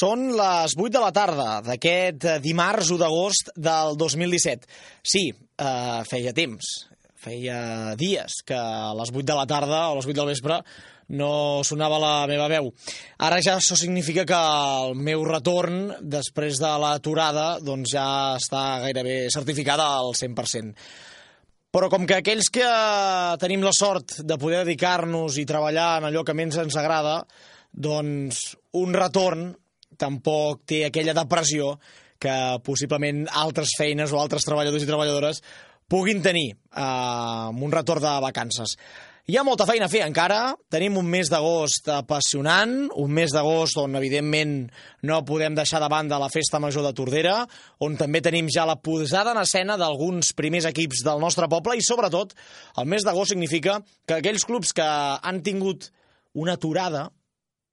Són les 8 de la tarda d'aquest eh, dimarts 1 d'agost del 2017. Sí, eh, feia temps, feia dies que a les 8 de la tarda o a les 8 del vespre no sonava la meva veu. Ara ja això significa que el meu retorn després de l'aturada doncs ja està gairebé certificada al 100%. Però com que aquells que tenim la sort de poder dedicar-nos i treballar en allò que més ens agrada, doncs un retorn tampoc té aquella depressió que possiblement altres feines o altres treballadors i treballadores puguin tenir eh, amb un retorn de vacances. Hi ha molta feina a fer encara, tenim un mes d'agost apassionant, un mes d'agost on evidentment no podem deixar de banda la festa major de Tordera, on també tenim ja la posada en escena d'alguns primers equips del nostre poble i sobretot el mes d'agost significa que aquells clubs que han tingut una aturada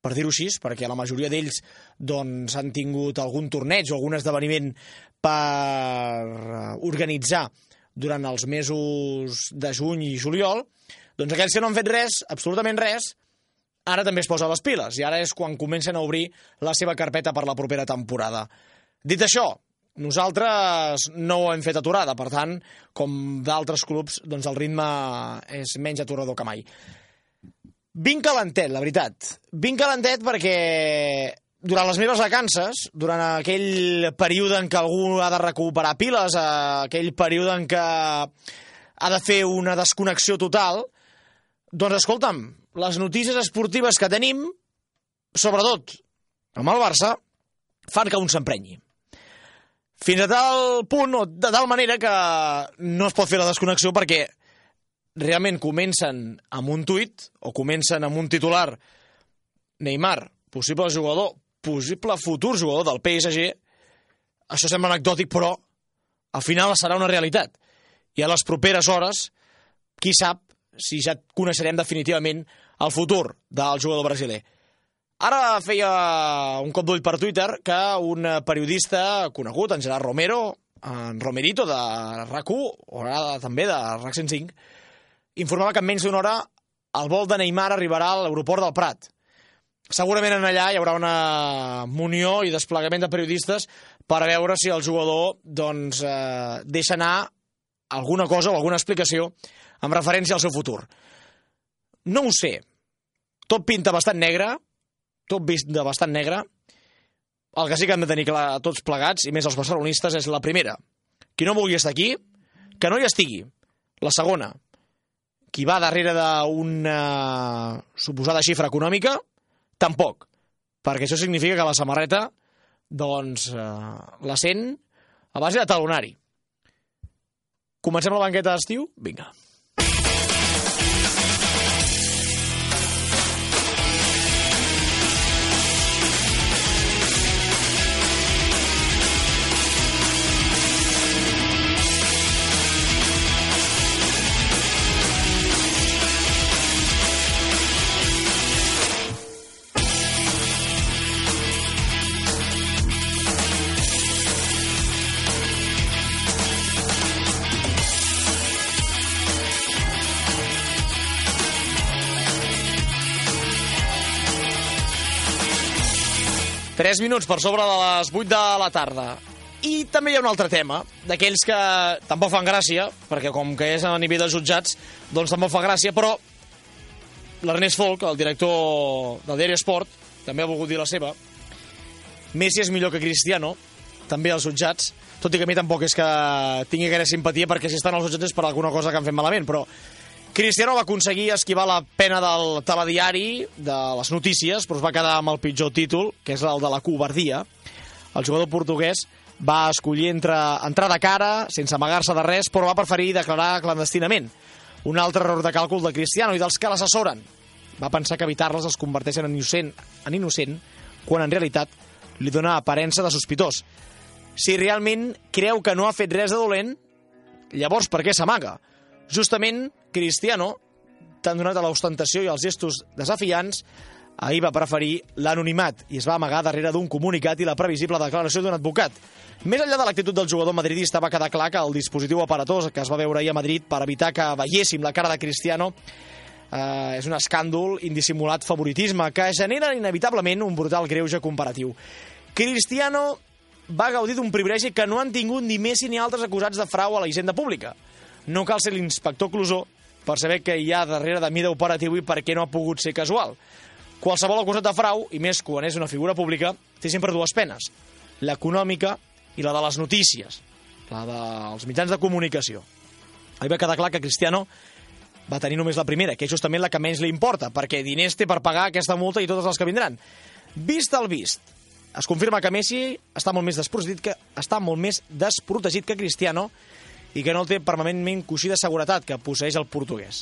per dir-ho així, perquè la majoria d'ells doncs, han tingut algun torneig o algun esdeveniment per eh, organitzar durant els mesos de juny i juliol, doncs aquells que no han fet res, absolutament res, ara també es posa les piles, i ara és quan comencen a obrir la seva carpeta per la propera temporada. Dit això, nosaltres no ho hem fet aturada, per tant, com d'altres clubs, doncs el ritme és menys aturador que mai. Vinc calentet, la veritat. Vinc calentet perquè durant les meves vacances, durant aquell període en què algú ha de recuperar piles, aquell període en què ha de fer una desconnexió total, doncs escolta'm, les notícies esportives que tenim, sobretot amb el Barça, fan que un s'emprenyi. Fins a tal punt, o de tal manera que no es pot fer la desconnexió perquè realment comencen amb un tuit o comencen amb un titular Neymar, possible jugador, possible futur jugador del PSG, això sembla anecdòtic, però al final serà una realitat. I a les properes hores, qui sap si ja coneixerem definitivament el futur del jugador brasiler. Ara feia un cop d'ull per Twitter que un periodista conegut, en Gerard Romero, en Romerito de RAC1, o ara també de RAC 105, informava que en menys d'una hora el vol de Neymar arribarà a l'aeroport del Prat. Segurament en allà hi haurà una munió i desplegament de periodistes per veure si el jugador doncs, eh, deixa anar alguna cosa o alguna explicació amb referència al seu futur. No ho sé. Tot pinta bastant negre, tot de bastant negre. El que sí que hem de tenir clar tots plegats, i més els barcelonistes, és la primera. Qui no vulgui estar aquí, que no hi estigui. La segona, qui va darrere d'una suposada xifra econòmica, tampoc, perquè això significa que la samarreta doncs, eh, la sent a base de talonari. Comencem la banqueta d'estiu? Vinga. 3 minuts per sobre de les 8 de la tarda. I també hi ha un altre tema, d'aquells que tampoc fan gràcia, perquè com que és a nivell de jutjats, doncs tampoc fa gràcia, però l'Ernest Folk, el director del diari Esport, també ha volgut dir la seva. Messi és millor que Cristiano, també als jutjats, tot i que a mi tampoc és que tingui gaire simpatia, perquè si estan als jutjats és per alguna cosa que han fet malament, però Cristiano va aconseguir esquivar la pena del telediari, de les notícies, però es va quedar amb el pitjor títol, que és el de la covardia. El jugador portuguès va escollir entre entrar de cara, sense amagar-se de res, però va preferir declarar clandestinament. Un altre error de càlcul de Cristiano i dels que l'assessoren. Va pensar que evitar-les els converteixen en innocent, en innocent, quan en realitat li dona aparença de sospitós. Si realment creu que no ha fet res de dolent, llavors per què s'amaga? Justament, Cristiano, tan donat a l'ostentació i als gestos desafiants, ahir va preferir l'anonimat i es va amagar darrere d'un comunicat i la previsible declaració d'un advocat. Més enllà de l'actitud del jugador madridista, va quedar clar que el dispositiu aparatós que es va veure ahir a Madrid per evitar que veiéssim la cara de Cristiano eh, és un escàndol, indissimulat favoritisme que genera inevitablement un brutal greuge comparatiu. Cristiano va gaudir d'un privilegi que no han tingut ni Messi ni altres acusats de frau a la hisenda pública. No cal ser l'inspector Clusó per saber que hi ha darrere de mida operatiu i per què no ha pogut ser casual. Qualsevol acusat de frau, i més quan és una figura pública, té sempre dues penes. L'econòmica i la de les notícies, la dels mitjans de comunicació. Ahir va quedar clar que Cristiano va tenir només la primera, que és justament la que menys li importa, perquè diners té per pagar aquesta multa i totes les que vindran. Vist el vist, es confirma que Messi està molt més desprotegit que, està molt més desprotegit que Cristiano i que no té permanentment coixí de seguretat que posseix el portuguès.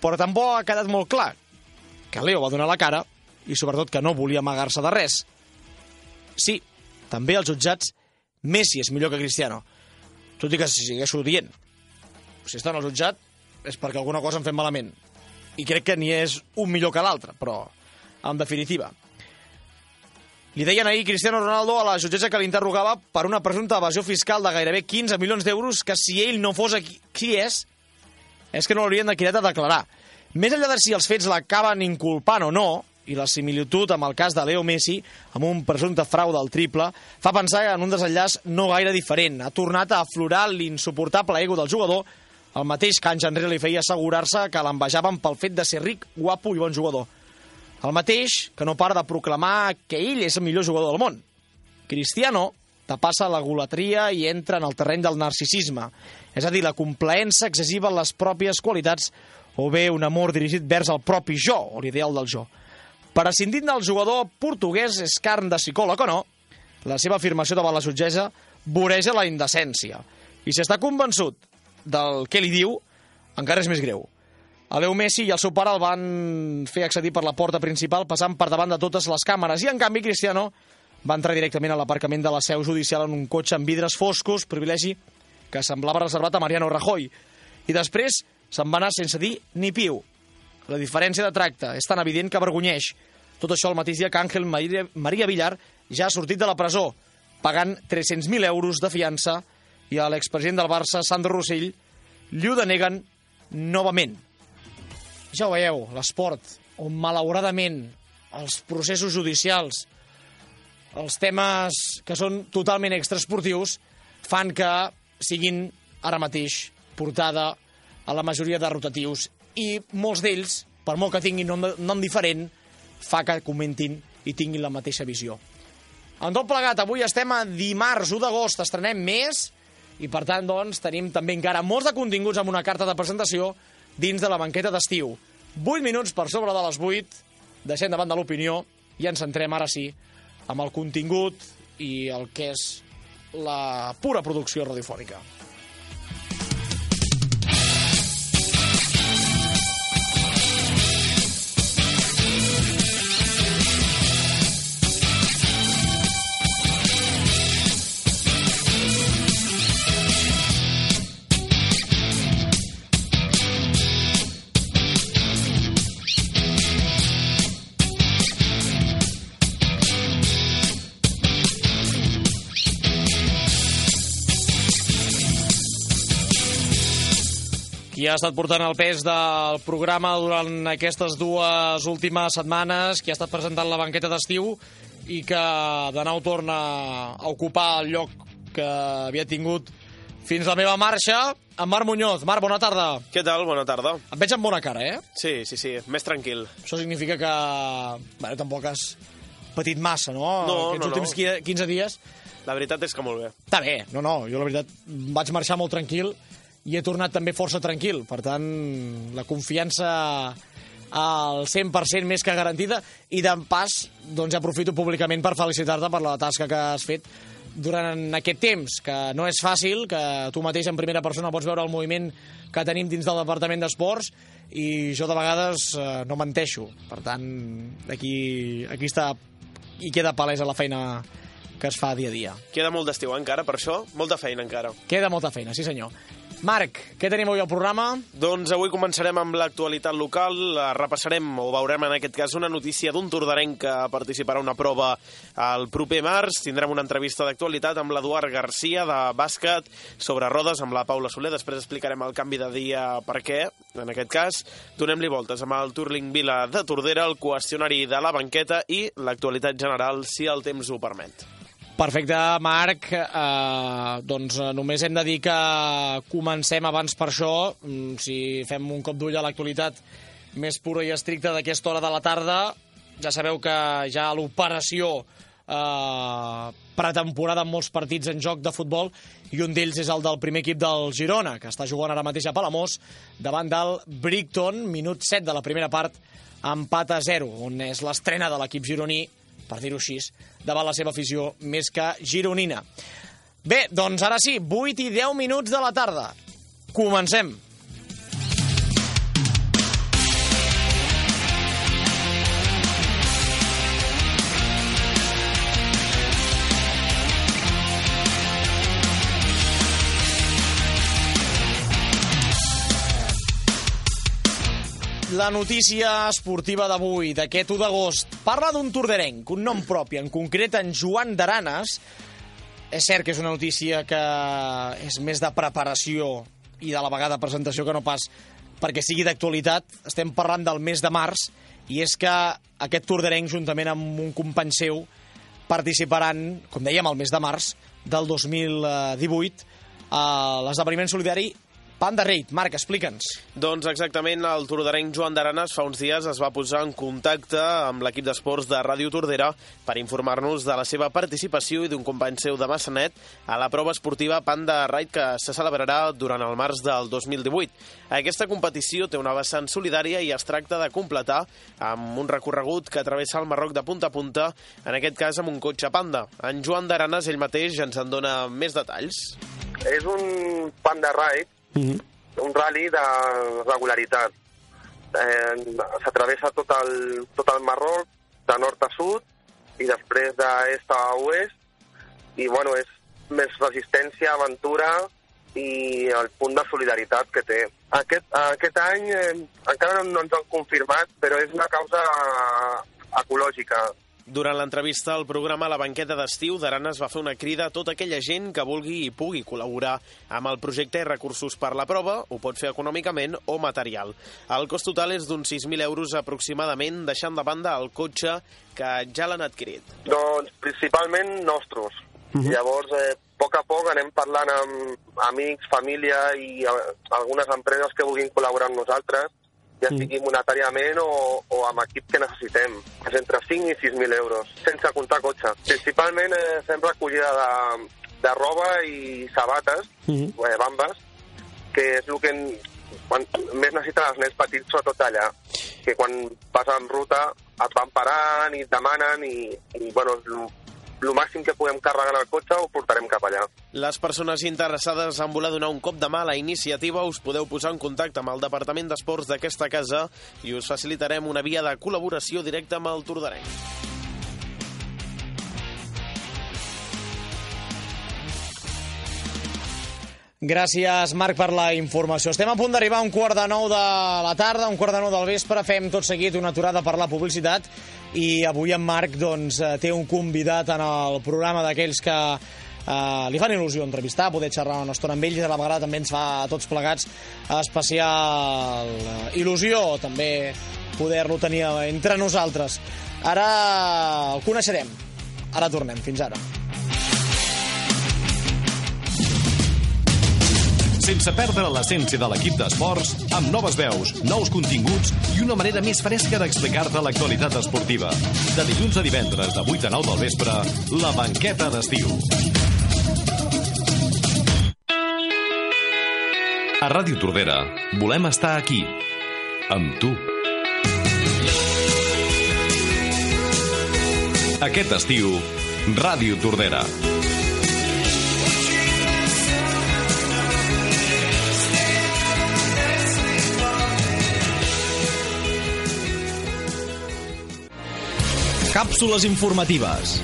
Però tampoc ha quedat molt clar que Leo va donar la cara i sobretot que no volia amagar-se de res. Sí, també als jutjats Messi és millor que Cristiano. Tot i que si segueixo dient. Si està en el jutjat és perquè alguna cosa han fet malament. I crec que n'hi és un millor que l'altre, però en definitiva. Li deien ahir Cristiano Ronaldo a la jutgessa que l'interrogava per una presumpta evasió fiscal de gairebé 15 milions d'euros que si ell no fos aquí, qui és, és que no l'haurien de cridat a declarar. Més enllà de si els fets l'acaben inculpant o no, i la similitud amb el cas de Leo Messi, amb un presumpte frau del triple, fa pensar en un desenllaç no gaire diferent. Ha tornat a aflorar l'insuportable ego del jugador, el mateix que anys enrere li feia assegurar-se que l'envejaven pel fet de ser ric, guapo i bon jugador. El mateix que no para de proclamar que ell és el millor jugador del món. Cristiano tapassa la golatria i entra en el terreny del narcisisme, és a dir, la complaença excessiva en les pròpies qualitats o bé un amor dirigit vers el propi jo, o l'ideal del jo. Prescindint del jugador portuguès és carn de psicòleg o no, la seva afirmació davant la jutgessa voreja la indecència. I si està convençut del que li diu, encara és més greu. Leo Messi i el seu pare el van fer accedir per la porta principal passant per davant de totes les càmeres i en canvi Cristiano va entrar directament a l'aparcament de la seu judicial en un cotxe amb vidres foscos, privilegi que semblava reservat a Mariano Rajoy. I després se'n va anar sense dir ni piu. La diferència de tracte és tan evident que avergonyeix. Tot això el mateix dia que Àngel Maria Villar ja ha sortit de la presó, pagant 300.000 euros de fiança, i a l'expresident del Barça, Sandro Rossell, li ho deneguen novament. Ja ho veieu, l'esport, on malauradament els processos judicials, els temes que són totalment extraesportius, fan que siguin ara mateix portada a la majoria de rotatius i molts d'ells, per molt que tinguin nom, nom diferent, fa que comentin i tinguin la mateixa visió. En tot plegat, avui estem a dimarts 1 d'agost, estrenem més i per tant doncs, tenim també encara molts de continguts amb una carta de presentació dins de la banqueta d'estiu. 8 minuts per sobre de les 8, deixem davant de l'opinió i ens centrem ara sí amb el contingut i el que és la pura producció radiofònica. Qui ha estat portant el pes del programa durant aquestes dues últimes setmanes, qui ha estat presentant la banqueta d'estiu i que de nou torna a ocupar el lloc que havia tingut fins la meva marxa, en Marc Muñoz. Marc, bona tarda. Què tal? Bona tarda. Et veig amb bona cara, eh? Sí, sí, sí, més tranquil. Això significa que... Bueno, tampoc has patit massa, no? No, Aquests no, últims no. 15 dies. La veritat és que molt bé. Està bé, no, no, jo la veritat vaig marxar molt tranquil i he tornat també força tranquil. Per tant, la confiança al 100% més que garantida i d'en pas doncs aprofito públicament per felicitar-te per la tasca que has fet durant aquest temps, que no és fàcil, que tu mateix en primera persona pots veure el moviment que tenim dins del Departament d'Esports i jo de vegades eh, no menteixo. Per tant, aquí, aquí està i queda palesa la feina que es fa dia a dia. Queda molt d'estiu encara, per això, molta feina encara. Queda molta feina, sí senyor. Marc, què tenim avui al programa? Doncs avui començarem amb l'actualitat local. Eh, Repassarem, o veurem en aquest cas, una notícia d'un tordarenc que participarà una prova el proper març. Tindrem una entrevista d'actualitat amb l'Eduard Garcia de bàsquet sobre rodes amb la Paula Soler. Després explicarem el canvi de dia per què. En aquest cas, donem-li voltes amb el Turling Vila de Tordera, el qüestionari de la banqueta i l'actualitat general, si el temps ho permet. Perfecte, Marc. Eh, doncs eh, només hem de dir que comencem abans per això. Mm, si fem un cop d'ull a l'actualitat més pura i estricta d'aquesta hora de la tarda, ja sabeu que ja l'operació eh, pretemporada amb molts partits en joc de futbol i un d'ells és el del primer equip del Girona, que està jugant ara mateix a Palamós davant del Brighton, minut 7 de la primera part, empat a 0, on és l'estrena de l'equip gironí per dir-ho així, davant la seva afició més que gironina. Bé, doncs ara sí, 8 i 10 minuts de la tarda. Comencem. La notícia esportiva d'avui, d'aquest 1 d'agost, parla d'un torderenc, un nom propi, en concret en Joan d'Aranes. És cert que és una notícia que és més de preparació i de la vegada presentació que no pas perquè sigui d'actualitat. Estem parlant del mes de març i és que aquest torderenc, juntament amb un company seu, participaran, com dèiem, al mes de març del 2018 a l'esdeveniment solidari Panda Raid. Marc, explica'ns. Doncs exactament, el tordarenc Joan d'Aranes fa uns dies es va posar en contacte amb l'equip d'esports de Ràdio Tordera per informar-nos de la seva participació i d'un company seu de Massanet a la prova esportiva Panda Raid que se celebrarà durant el març del 2018. Aquesta competició té una vessant solidària i es tracta de completar amb un recorregut que travessa el Marroc de punta a punta, en aquest cas amb un cotxe Panda. En Joan d'Aranes, ell mateix, ens en dona més detalls. És un Panda Ride Mm -hmm. Un rally de regularitat. Eh, S'atravessa tot, el, tot el Marroc, de nord a sud, i després d'est a oest, i bueno, és més resistència, aventura i el punt de solidaritat que té. Aquest, aquest any eh, encara no ens han confirmat, però és una causa ecològica. Durant l'entrevista al programa La banqueta d'estiu, Daranes va fer una crida a tota aquella gent que vulgui i pugui col·laborar amb el projecte i recursos per la prova, ho pot fer econòmicament o material. El cost total és d'uns 6.000 euros aproximadament, deixant de banda el cotxe que ja l'han adquirit. Doncs principalment nostres. Uh -huh. Llavors, eh, a poc a poc anem parlant amb amics, família i eh, algunes empreses que vulguin col·laborar amb nosaltres ja sigui monetàriament o, o amb equip que necessitem. És entre 5 i 6.000 euros, sense comptar cotxe. Principalment eh, fem recollida de, de roba i sabates, mm -hmm. eh, bambes, que és el que quan més necessiten els nens petits, sobretot allà, que quan passen ruta et van parant i et demanen i, i bueno, el màxim que podem carregar en el cotxe ho portarem cap allà. Les persones interessades en voler donar un cop de mà a la iniciativa us podeu posar en contacte amb el Departament d'Esports d'aquesta casa i us facilitarem una via de col·laboració directa amb el Tordarenc. Gràcies, Marc, per la informació. Estem a punt d'arribar a un quart de nou de la tarda, un quart de nou del vespre. Fem tot seguit una aturada per la publicitat i avui en Marc doncs, eh, té un convidat en el programa d'aquells que eh, li fan il·lusió entrevistar, poder xerrar una estona amb ells i a la vegada també ens fa a tots plegats especial eh, il·lusió també poder-lo tenir entre nosaltres. Ara el coneixerem. Ara tornem. Fins ara. Sense perdre l'essència de l'equip d'esports, amb noves veus, nous continguts i una manera més fresca d'explicar-te l'actualitat esportiva. De dilluns a divendres, de 8 a 9 del vespre, la banqueta d'estiu. A Ràdio Tordera volem estar aquí, amb tu. Aquest estiu, Ràdio Tordera. Càpsules informatives.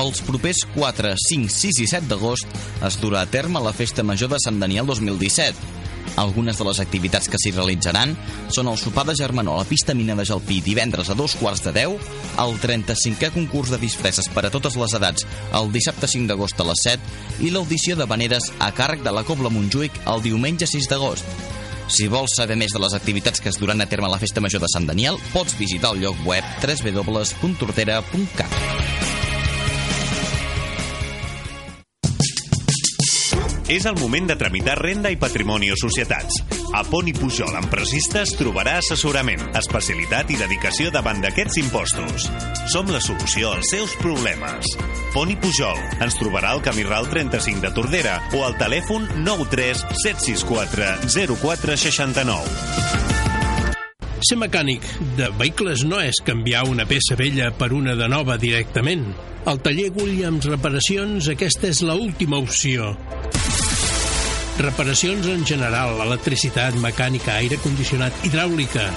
Els propers 4, 5, 6 i 7 d'agost es durà a terme la Festa Major de Sant Daniel 2017. Algunes de les activitats que s'hi realitzaran són el sopar de germanor a la pista mina de Jalpí divendres a dos quarts de 10, el 35è concurs de disfresses per a totes les edats el dissabte 5 d'agost a les 7 i l'audició de veneres a càrrec de la Cobla Montjuïc el diumenge 6 d'agost. Si vols saber més de les activitats que es duran a terme a la Festa Major de Sant Daniel, pots visitar el lloc web www.tortera.cat. És el moment de tramitar renda i patrimoni o societats. A Poni Pujol Empresistes trobarà assessorament, especialitat i dedicació davant d'aquests impostos. Som la solució als seus problemes. Poni Pujol. Ens trobarà al camí Ral 35 de Tordera o al telèfon 93 764 0469. Ser mecànic de vehicles no és canviar una peça vella per una de nova directament. Al taller Williams Reparacions aquesta és l'última opció. Reparacions en general, electricitat, mecànica, aire condicionat, hidràulica.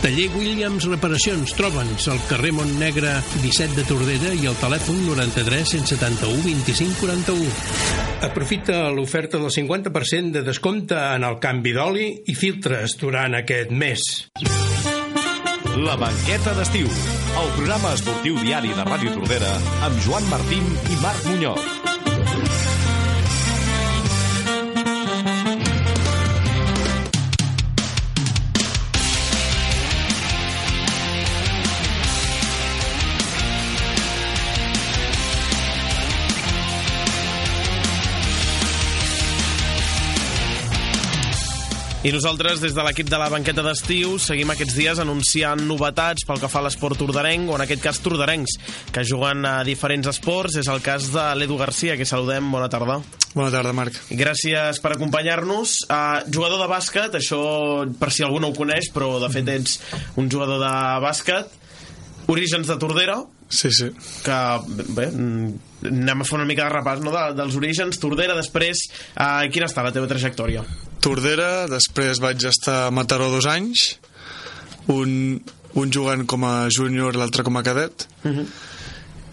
Taller Williams Reparacions, troba'ns al carrer Montnegre 17 de Tordera i al telèfon 93 171 25 41. Aprofita l'oferta del 50% de descompte en el canvi d'oli i filtres durant aquest mes. La banqueta d'estiu, el programa esportiu diari de Ràdio Tordera amb Joan Martín i Marc Muñoz. I nosaltres, des de l'equip de la banqueta d'estiu, seguim aquests dies anunciant novetats pel que fa a l'esport tordarenc, o en aquest cas tordarencs, que juguen a diferents esports. És el cas de l'Edu Garcia, que saludem. Bona tarda. Bona tarda, Marc. Gràcies per acompanyar-nos. Uh, jugador de bàsquet, això per si algú no ho coneix, però de fet ets un jugador de bàsquet. Orígens de Tordera, Sí, sí. que bé, mm, anem a fer una mica de repàs no? de, dels orígens. Tordera, després, uh, quina està la teva trajectòria? Tordera, després vaig estar a Mataró dos anys, un, un jugant com a júnior, l'altre com a cadet,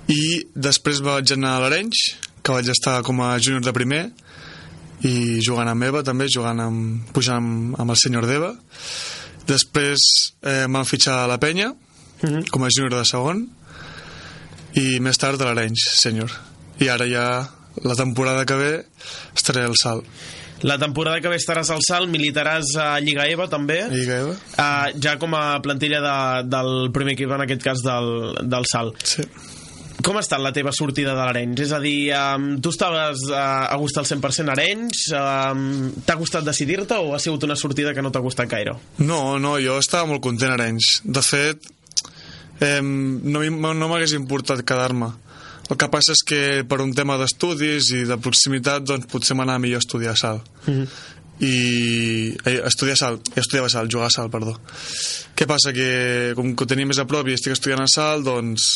i després vaig anar a l'Arenys, que vaig estar com a júnior de primer, i jugant amb Eva també, jugant amb, pujant amb, amb el senyor d'Eva. Després eh, em van fitxar a la penya, com a júnior de segon, i més tard a l'Arenys, senyor. I ara ja, la temporada que ve, estaré al salt. La temporada que ve estaràs al salt, militaràs a Lliga EVA també, Lliga Eva? uh, ja com a plantilla de, del primer equip, en aquest cas del, del salt. Sí. Com ha estat la teva sortida de l'Arenys? És a dir, um, tu estaves uh, a gust al 100% a Arenys, um, t'ha costat decidir-te o ha sigut una sortida que no t'ha costat gaire? No, no, jo estava molt content a Arenys. De fet, eh, no, no m'hagués importat quedar-me. El que passa és que per un tema d'estudis i de proximitat doncs potser m'anava millor estudiar a salt. I eh, estudiar a salt, ja estudiava a salt, jugar a salt, perdó. Què passa? Que com que ho tenia més a prop i estic estudiant a salt, doncs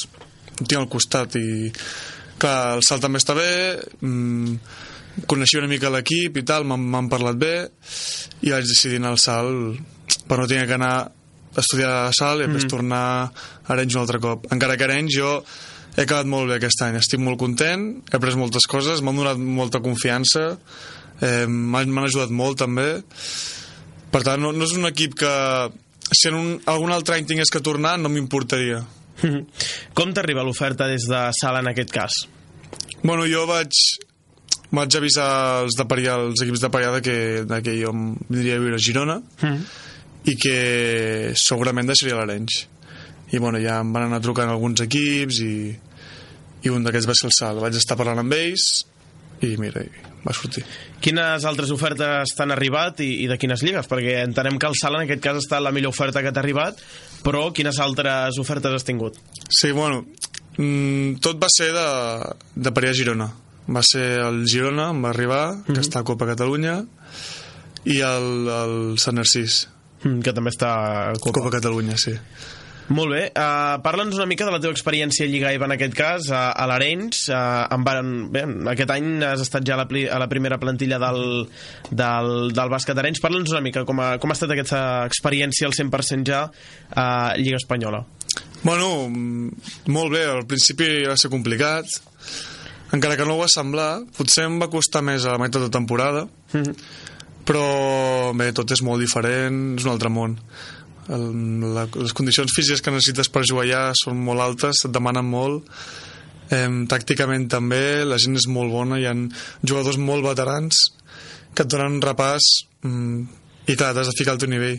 ho tinc al costat i clar, el salt també està bé mm, coneixia una mica l'equip i tal, m'han parlat bé i vaig decidir anar al salt per no tenir que anar estudiar a salt i després tornar a Arenys un altre cop. Encara que Arenys jo he acabat molt bé aquest any, estic molt content he après moltes coses, m'han donat molta confiança eh, m'han ajudat molt també. Per tant no, no és un equip que si en un, algun altre any tingués que tornar no m'importaria. Com t'arriba l'oferta des de salt en aquest cas? Bueno, jo vaig, vaig avisar els, de Parià, els equips de Parià de que, de que jo em vindria a viure a Girona i que segurament deixaria l'Arenys. I bueno, ja em van anar trucant alguns equips i, i un d'aquests va ser el Sal. Vaig estar parlant amb ells i mira, va sortir. Quines altres ofertes t'han arribat i, i de quines lligues? Perquè entenem que el salt en aquest cas ha estat la millor oferta que t'ha arribat, però quines altres ofertes has tingut? Sí, bueno, mm, tot va ser de, de Parià a Girona. Va ser el Girona, em va arribar, que està a Copa Catalunya, i el, el Sant Narcís, Mm, Que també està a Copa. Copa Catalunya, sí. Molt bé, uh, parla'ns una mica de la teva experiència a Lliga EVA en aquest cas, a, a l'Arenys. Uh, en van, bé, aquest any has estat ja a la, pli- a la primera plantilla del, del, del bàsquet Arenys. Parla'ns una mica com ha, com ha estat aquesta experiència al 100% ja a Lliga Espanyola. Bueno, mm, molt bé, al principi va ser complicat, encara que no ho va semblar, potser em va costar més a la meitat de temporada, però bé, tot és molt diferent, és un altre món. El, la, les condicions físiques que necessites per jugar allà són molt altes, et demanen molt, eh, tàcticament també, la gent és molt bona, hi ha jugadors molt veterans que et donen un repàs mm, i clar, t'has de ficar al teu nivell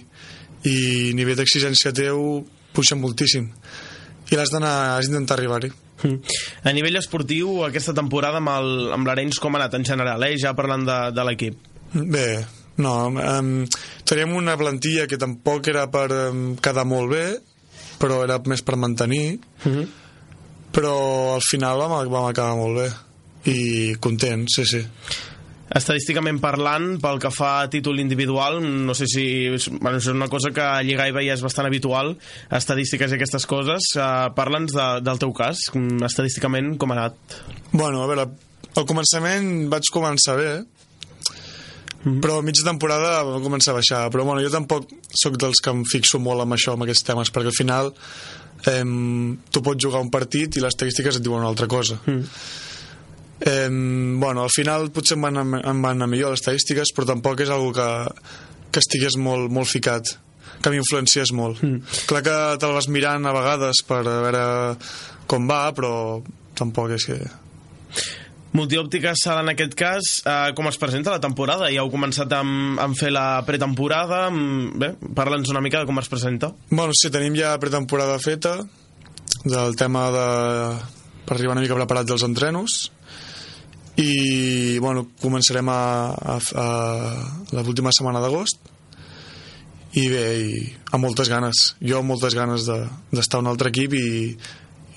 i nivell d'exigència teu puja moltíssim i l'has d'anar, has d'intentar arribar-hi Mm. A nivell esportiu, aquesta temporada amb el- amb l'Arenys com ha anat en general, eh? ja parlant de, de l'equip? Bé, no, um, teníem una plantilla que tampoc era per um, quedar molt bé, però era més per mantenir, però al final vam, vam acabar molt bé i contents, sí, sí. Estadísticament parlant, pel que fa a títol individual, no sé si... Bueno, és una cosa que a Lliga IBA ja és bastant habitual, estadístiques i aquestes coses. Uh, Parla'ns de, del teu cas, estadísticament, com ha anat? Bueno, a veure, al començament vaig començar bé, però a mitja temporada va començar a baixar. Però bueno, jo tampoc sóc dels que em fixo molt amb això, amb aquests temes, perquè al final eh, tu pots jugar un partit i les estadístiques et diuen una altra cosa. Mm. Eh, bueno, al final potser em van, anar- em van anar millor les estadístiques, però tampoc és algo que, que estigués molt, molt ficat que m'influenciés molt. Mm. Clar que te'l vas mirant a vegades per a veure com va, però tampoc és que... Multiòptica Sala, en aquest cas, eh, com es presenta la temporada? Ja heu començat amb, amb fer la pretemporada. amb- Bé, parla'ns una mica de com es presenta. Bueno, sí, tenim ja pretemporada feta del tema de... per arribar una mica preparat dels entrenos i bueno, començarem a, a, a l'última setmana d'agost i bé, i amb moltes ganes jo amb moltes ganes de- d'estar a un altre equip i,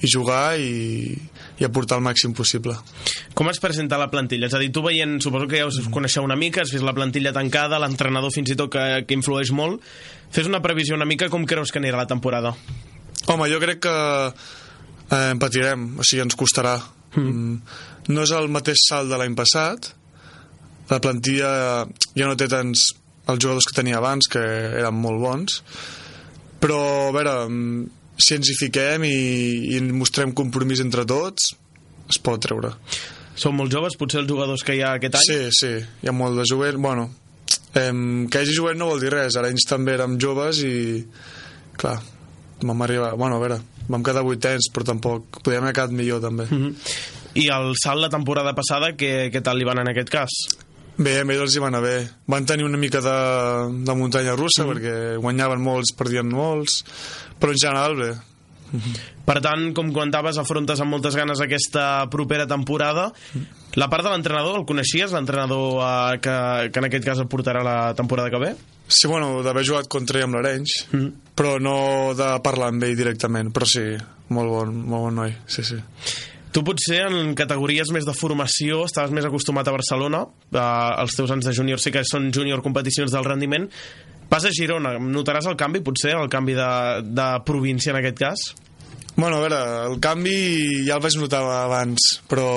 i jugar i, i aportar el màxim possible Com es presenta la plantilla? És a dir, tu veient, suposo que ja us coneixeu una mica, has vist la plantilla tancada, l'entrenador fins i tot que, que influeix molt. Fes una previsió una mica com creus que anirà la temporada. Home, jo crec que eh, patirem, o sigui, ens costarà. Mm. No és el mateix salt de l'any passat. La plantilla ja no té tants els jugadors que tenia abans, que eren molt bons. Però, a veure, mm, si ens hi fiquem i, i mostrem compromís entre tots, es pot treure. Són molt joves, potser els jugadors que hi ha aquest any? Sí, sí, hi ha molt de jovent. Bueno, em, que hagi jovent no vol dir res. Ara ells també érem joves i, clar, vam arribar... Bueno, a veure, vam quedar vuitens, però tampoc... Podíem haver quedat millor, també. Mm -hmm. I el salt la temporada passada, què, què tal li van en aquest cas? Bé, a ells els hi va anar bé. Van tenir una mica de, de muntanya russa, mm. perquè guanyaven molts, perdien molts, però en general bé. Per tant, com comentaves, afrontes amb moltes ganes aquesta propera temporada. La part de l'entrenador, el coneixies, l'entrenador eh, que, que en aquest cas el portarà la temporada que ve? Sí, bueno, d'haver jugat contra ell amb l'Arenys, mm. però no de parlar amb ell directament, però sí, molt bon, molt bon noi, sí, sí. Tu potser en categories més de formació estaves més acostumat a Barcelona, eh, els teus anys de júnior sí que són júnior competicions del rendiment, vas a Girona, notaràs el canvi potser, el canvi de, de província en aquest cas? Bueno, a veure, el canvi ja el vaig notar abans, però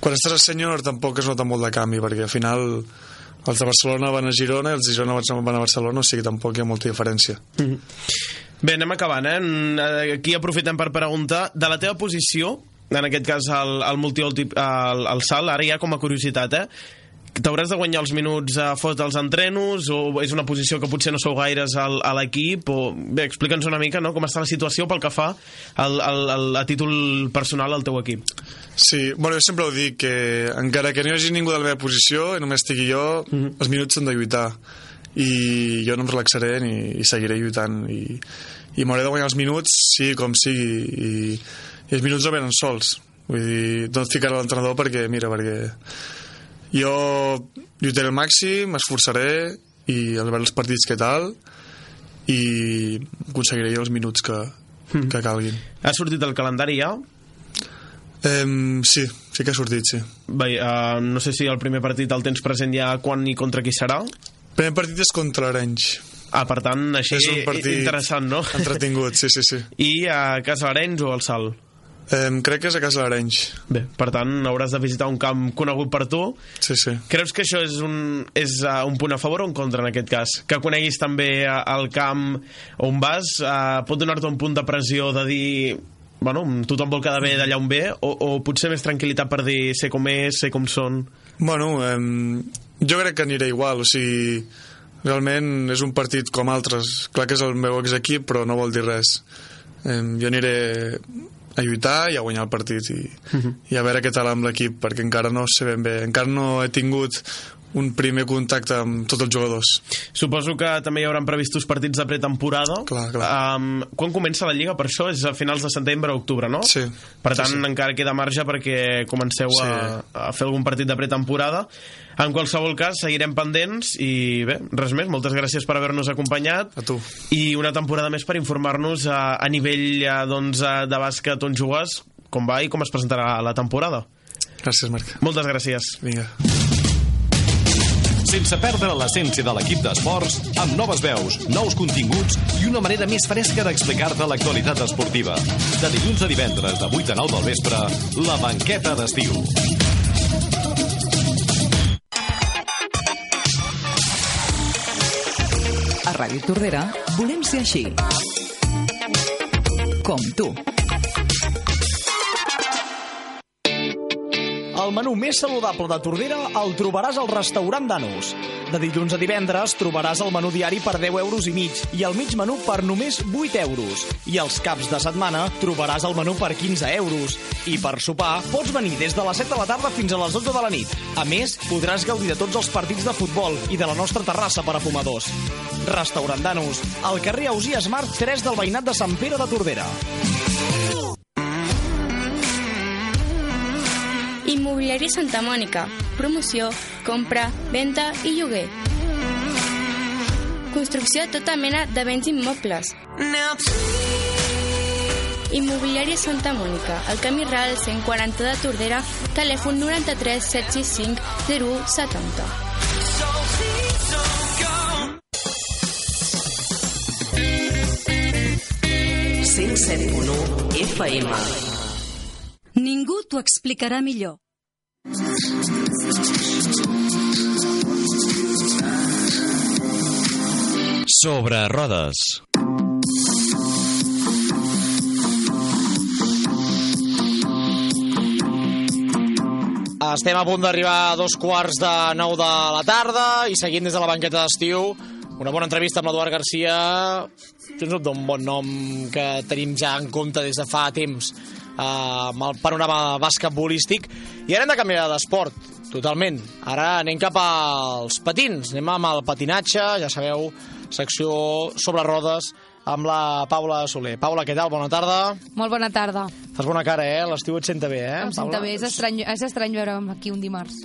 quan estàs a sènior tampoc es nota molt de canvi, perquè al final els de Barcelona van a Girona i els de Girona van a Barcelona, o sigui que tampoc hi ha molta diferència. Mm -hmm. Bé, anem acabant, eh? Aquí aprofitem per preguntar de la teva posició, en aquest cas el, el multiòltip, el, el salt, ara ja com a curiositat, eh? T'hauràs de guanyar els minuts a fot dels entrenos o és una posició que potser no sou gaires al, a l'equip o... Bé, explica'ns una mica no, com està la situació pel que fa al, al, al, a títol personal al teu equip. Sí, bueno, jo sempre ho dic, que encara que no hi hagi ningú de la meva posició i només estigui jo, mm -hmm. els minuts s'han de lluitar i jo no em relaxaré ni, i seguiré lluitant i, i m'hauré de guanyar els minuts sigui com sigui i, i els minuts no venen sols vull dir, no et ficaré l'entrenador perquè, mira, perquè jo lluitaré al màxim, m'esforçaré i al veure els partits que tal i aconseguiré jo els minuts que, que calguin. Ha sortit el calendari ja? Um, sí, sí que ha sortit, sí. Bé, uh, no sé si el primer partit el tens present ja quan i contra qui serà? Primer partit és contra l'Arenys. Ah, per tant, així és un partit interessant, no? Entretingut, sí, sí, sí. I a Casa Arenys o al Salt? Um, crec que és a Casa d'Arenys. Bé, per tant, hauràs de visitar un camp conegut per tu. Sí, sí. Creus que això és un, és, uh, un punt a favor o en contra, en aquest cas? Que coneguis també uh, el camp on vas, uh, pot donar-te un punt de pressió de dir bueno, tothom vol quedar bé d'allà on ve o, o potser més tranquil·litat per dir sé com és, sé com són Bueno, um, jo crec que aniré igual o sigui, realment és un partit com altres clar que és el meu exequip però no vol dir res um, jo aniré a lluitar i a guanyar el partit i, uh -huh. i a veure què tal amb l'equip perquè encara no sé ben bé encara no he tingut un primer contacte amb tots els jugadors. Suposo que també hi haurà previstos partits de pretemporada. Clar, clar. Um, quan comença la Lliga? Per això és a finals de setembre o octubre, no? Sí. Per tant, Sí, sí. encara queda marge perquè comenceu a, a fer algun partit de pretemporada. En qualsevol cas, seguirem pendents i bé, res més. Moltes gràcies per haver-nos acompanyat. A tu. I una temporada més per informar-nos a, a nivell a, doncs, a, de bàsquet on jugues, com va i com es presentarà la temporada. Gràcies, Marc. Moltes gràcies. Vinga. Sense perdre l'essència de l'equip d'esports, amb noves veus, nous continguts i una manera més fresca d'explicar-te l'actualitat esportiva. De dilluns a divendres, de 8 a 9 del vespre, la banqueta d'estiu. A Ràdio Tordera volem ser així. Com tu. El menú més saludable de Tordera el trobaràs al restaurant Danus. De dilluns a divendres trobaràs el menú diari per 10 euros i mig i el mig menú per només 8 euros. I els caps de setmana trobaràs el menú per 15 euros. I per sopar pots venir des de les 7 de la tarda fins a les 12 de la nit. A més, podràs gaudir de tots els partits de futbol i de la nostra terrassa per a fumadors. Restaurant Danus, al carrer Ausia Smart 3 del veïnat de Sant Pere de Tordera. Immobiliària Santa Mònica. Promoció, compra, venda i lloguer. Construcció de tota mena de béns immobles. Immobiliària Santa Mònica, al camí Ral 140 de Tordera, telèfon 93 765 0170. FM. Ningú t'ho explicarà millor. Sobre rodes. Estem a punt d'arribar a dos quarts de nou de la tarda i seguint des de la banqueta d'estiu una bona entrevista amb l'Eduard Garcia tens un bon nom que tenim ja en compte des de fa temps eh, amb el panorama basquetbolístic i ara hem de canviar d'esport totalment, ara anem cap als patins anem amb el patinatge ja sabeu, secció sobre rodes amb la Paula Soler. Paula, què tal? Bona tarda. Molt bona tarda. Fas bona cara, eh? L'estiu et senta bé, eh? Em senta Paula? bé, és estrany, és estrany veure'm aquí un dimarts.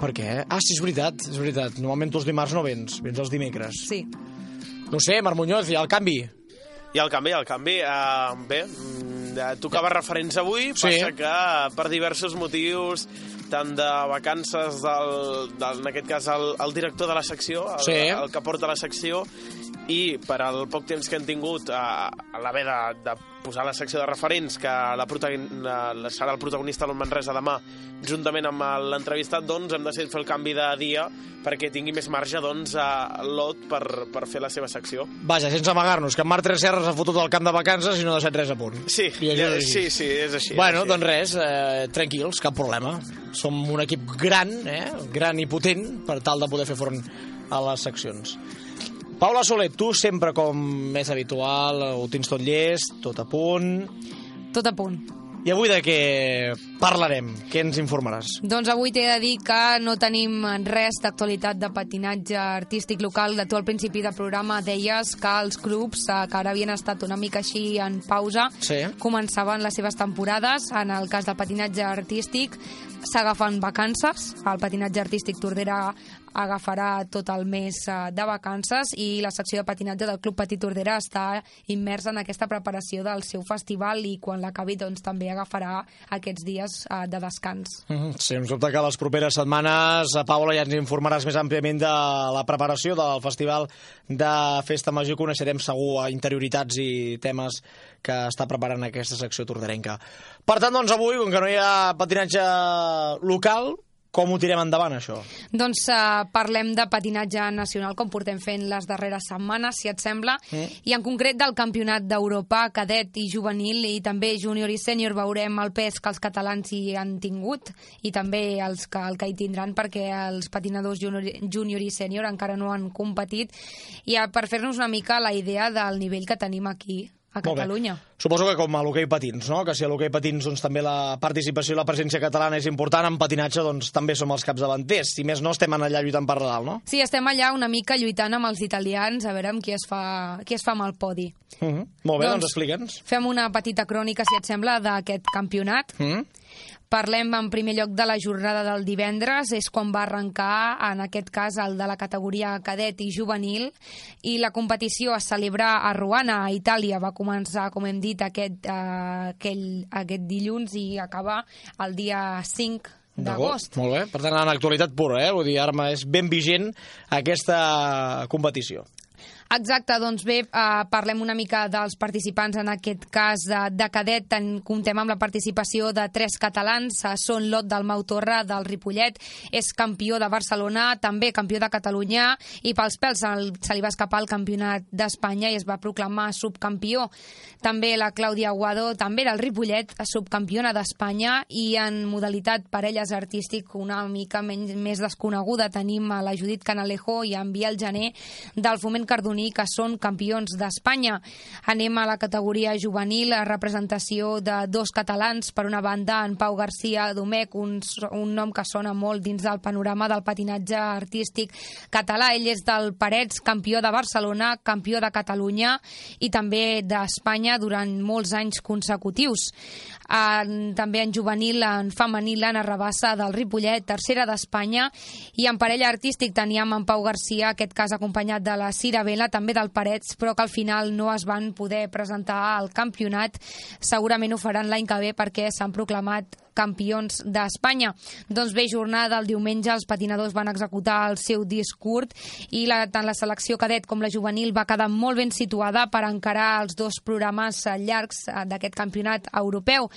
Per què? Ah, sí, és veritat, és veritat. Normalment tu els dimarts no vens, vens els dimecres. Sí. No sé, Marc Muñoz, hi ha el canvi. I el canvi, el canvi, uh, bé, mm, eh, tocava referents avui, Sí. passa que per diversos motius, tant de vacances del, del en aquest cas el, el director de la secció, el, Sí. el que porta la secció, i per al poc temps que hem tingut a, a l'haver de, de posar la secció de referents, que la, la, serà el protagonista l'On Manresa demà, juntament amb l'entrevistat, doncs hem decidit fer el canvi de dia perquè tingui més marge doncs, a l'Ot per, per fer la seva secció. Vaja, sense amagar-nos, que en Marc Tresserra s'ha fotut al camp de vacances i no ha deixat res a punt. Sí, ja, sí, sí, és així. bueno, és així. doncs res, eh, tranquils, cap problema. Som un equip gran, eh? gran i potent, per tal de poder fer front a les seccions. Paula Soler, tu sempre com és habitual, ho tens tot llest, tot a punt... Tot a punt. I avui de què parlarem? Què ens informaràs? Doncs avui t'he de dir que no tenim res d'actualitat de patinatge artístic local. De tu al principi del programa deies que els clubs, eh, que ara havien estat una mica així en pausa, Sí. començaven les seves temporades. En el cas del patinatge artístic s'agafen vacances. El patinatge artístic Tordera agafarà tot el mes eh, de vacances i la secció de patinatge del Club Petit Tordera està immersa en aquesta preparació del seu festival i quan l'acabi doncs, també agafarà aquests dies eh, de descans. Mhm, Sens dubte que les properes setmanes, a Paula, ja ens informaràs més àmpliament de la preparació del Festival de Festa Major. Coneixerem segur interioritats i temes que està preparant aquesta secció tordarenca. Per tant, doncs, avui, com que no hi ha patinatge local, com ho tirem endavant, això? Doncs uh, parlem de patinatge nacional, com portem fent les darreres setmanes, si et sembla, Mm. i en concret del Campionat d'Europa cadet i juvenil, i també júnior i sènior veurem el pes que els catalans hi han tingut, i també els que, el que hi tindran, perquè els patinadors júnior, júnior i sènior encara no han competit, i uh, per fer-nos una mica la idea del nivell que tenim aquí a. Catalunya. Suposo que com a l'hoquei patins, no? Que si a l'hoquei patins doncs, també la participació i la presència catalana és important, en patinatge doncs, també som els capdavanters. Si més no, estem allà lluitant per dalt, no? Sí, estem allà una mica lluitant amb els italians, a veure amb qui es fa, qui es fa amb el podi. Uh -huh. Molt bé, doncs, Doncs- doncs explica'ns. Fem una petita crònica, si et sembla, d'aquest campionat. Uh -huh. Parlem en primer lloc de la jornada del divendres, és quan va arrencar, en aquest cas, el de la categoria cadet i juvenil, i la competició es celebra a Ruana, a Itàlia. Va començar, com hem dit, aquest, eh, aquell, aquest dilluns i acabar el dia 5 d'agost. Molt bé. Per tant, en actualitat pura, eh? Vull dir, ara és ben vigent aquesta competició. Exacte, doncs bé, eh, parlem una mica dels participants en aquest cas de, de cadet. En, comptem amb la participació de tres catalans. Eh, són Lot del Mau Torra, del Ripollet, és campió de Barcelona, també campió de Catalunya, i pels pèls el, se li va escapar el campionat d'Espanya i es va proclamar subcampió. També la Clàudia Aguado, també del Ripollet, subcampiona d'Espanya, i en modalitat parelles artístic una mica menys, més desconeguda tenim a la Judit Canalejo i en Biel Gené del Foment Cardoní, que són campions d'Espanya. Anem a la categoria juvenil, a representació de dos catalans, per una banda en Pau García Domecq, un, un nom que sona molt dins del panorama del patinatge artístic català. Ell és del Parets, campió de Barcelona, campió de Catalunya i també d'Espanya durant molts anys consecutius. En, també en juvenil, en femení, l'Anna Rabassa del Ripollet, tercera d'Espanya, i en parella artístic teníem en Pau Garcia, aquest cas acompanyat de la Cira Vela, també del Parets, però que al final no es van poder presentar al campionat. Segurament ho faran l'any que ve perquè s'han proclamat campions d'Espanya. Doncs bé, jornada del diumenge, els patinadors van executar el seu disc curt i la, tant la selecció cadet com la juvenil va quedar molt ben situada per encarar els dos programes eh, llargs eh, d'aquest campionat europeu.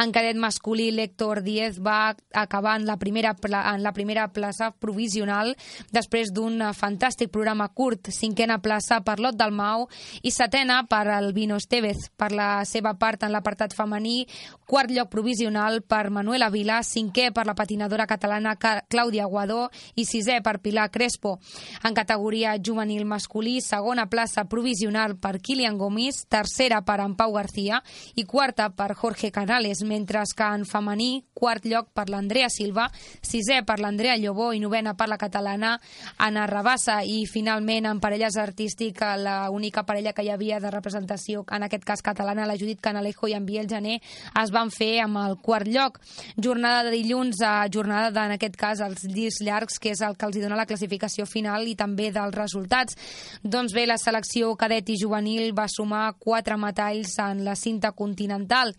En cadet masculí, l'Héctor Díez va acabar en la primera, en la primera plaça provisional després d'un eh, fantàstic programa curt, cinquena plaça per Lot del Mau i setena per el Vino Estevez. Per la seva part, en l'apartat femení, quart lloc provisional per Manuela Vila, cinquè per la patinadora catalana Ca- Clàudia Guadó i sisè per Pilar Crespo. En categoria juvenil masculí, segona plaça provisional per Kilian Gomis, tercera per en Pau García i quarta per Jorge Canales, mentre que en femení, quart lloc per l'Andrea Silva, sisè per l'Andrea Llobó i novena per la catalana Anna Rabassa i finalment en parelles artística la única parella que hi havia de representació en aquest cas catalana, la Judit Canalejo i en Biel Gené es van fer amb el quart lloc. Jornada de dilluns a jornada de, en aquest cas els llis llargs, que és el que els dona la classificació final i també dels resultats. Doncs bé, la selecció cadet i juvenil va sumar quatre metalls en la cinta continental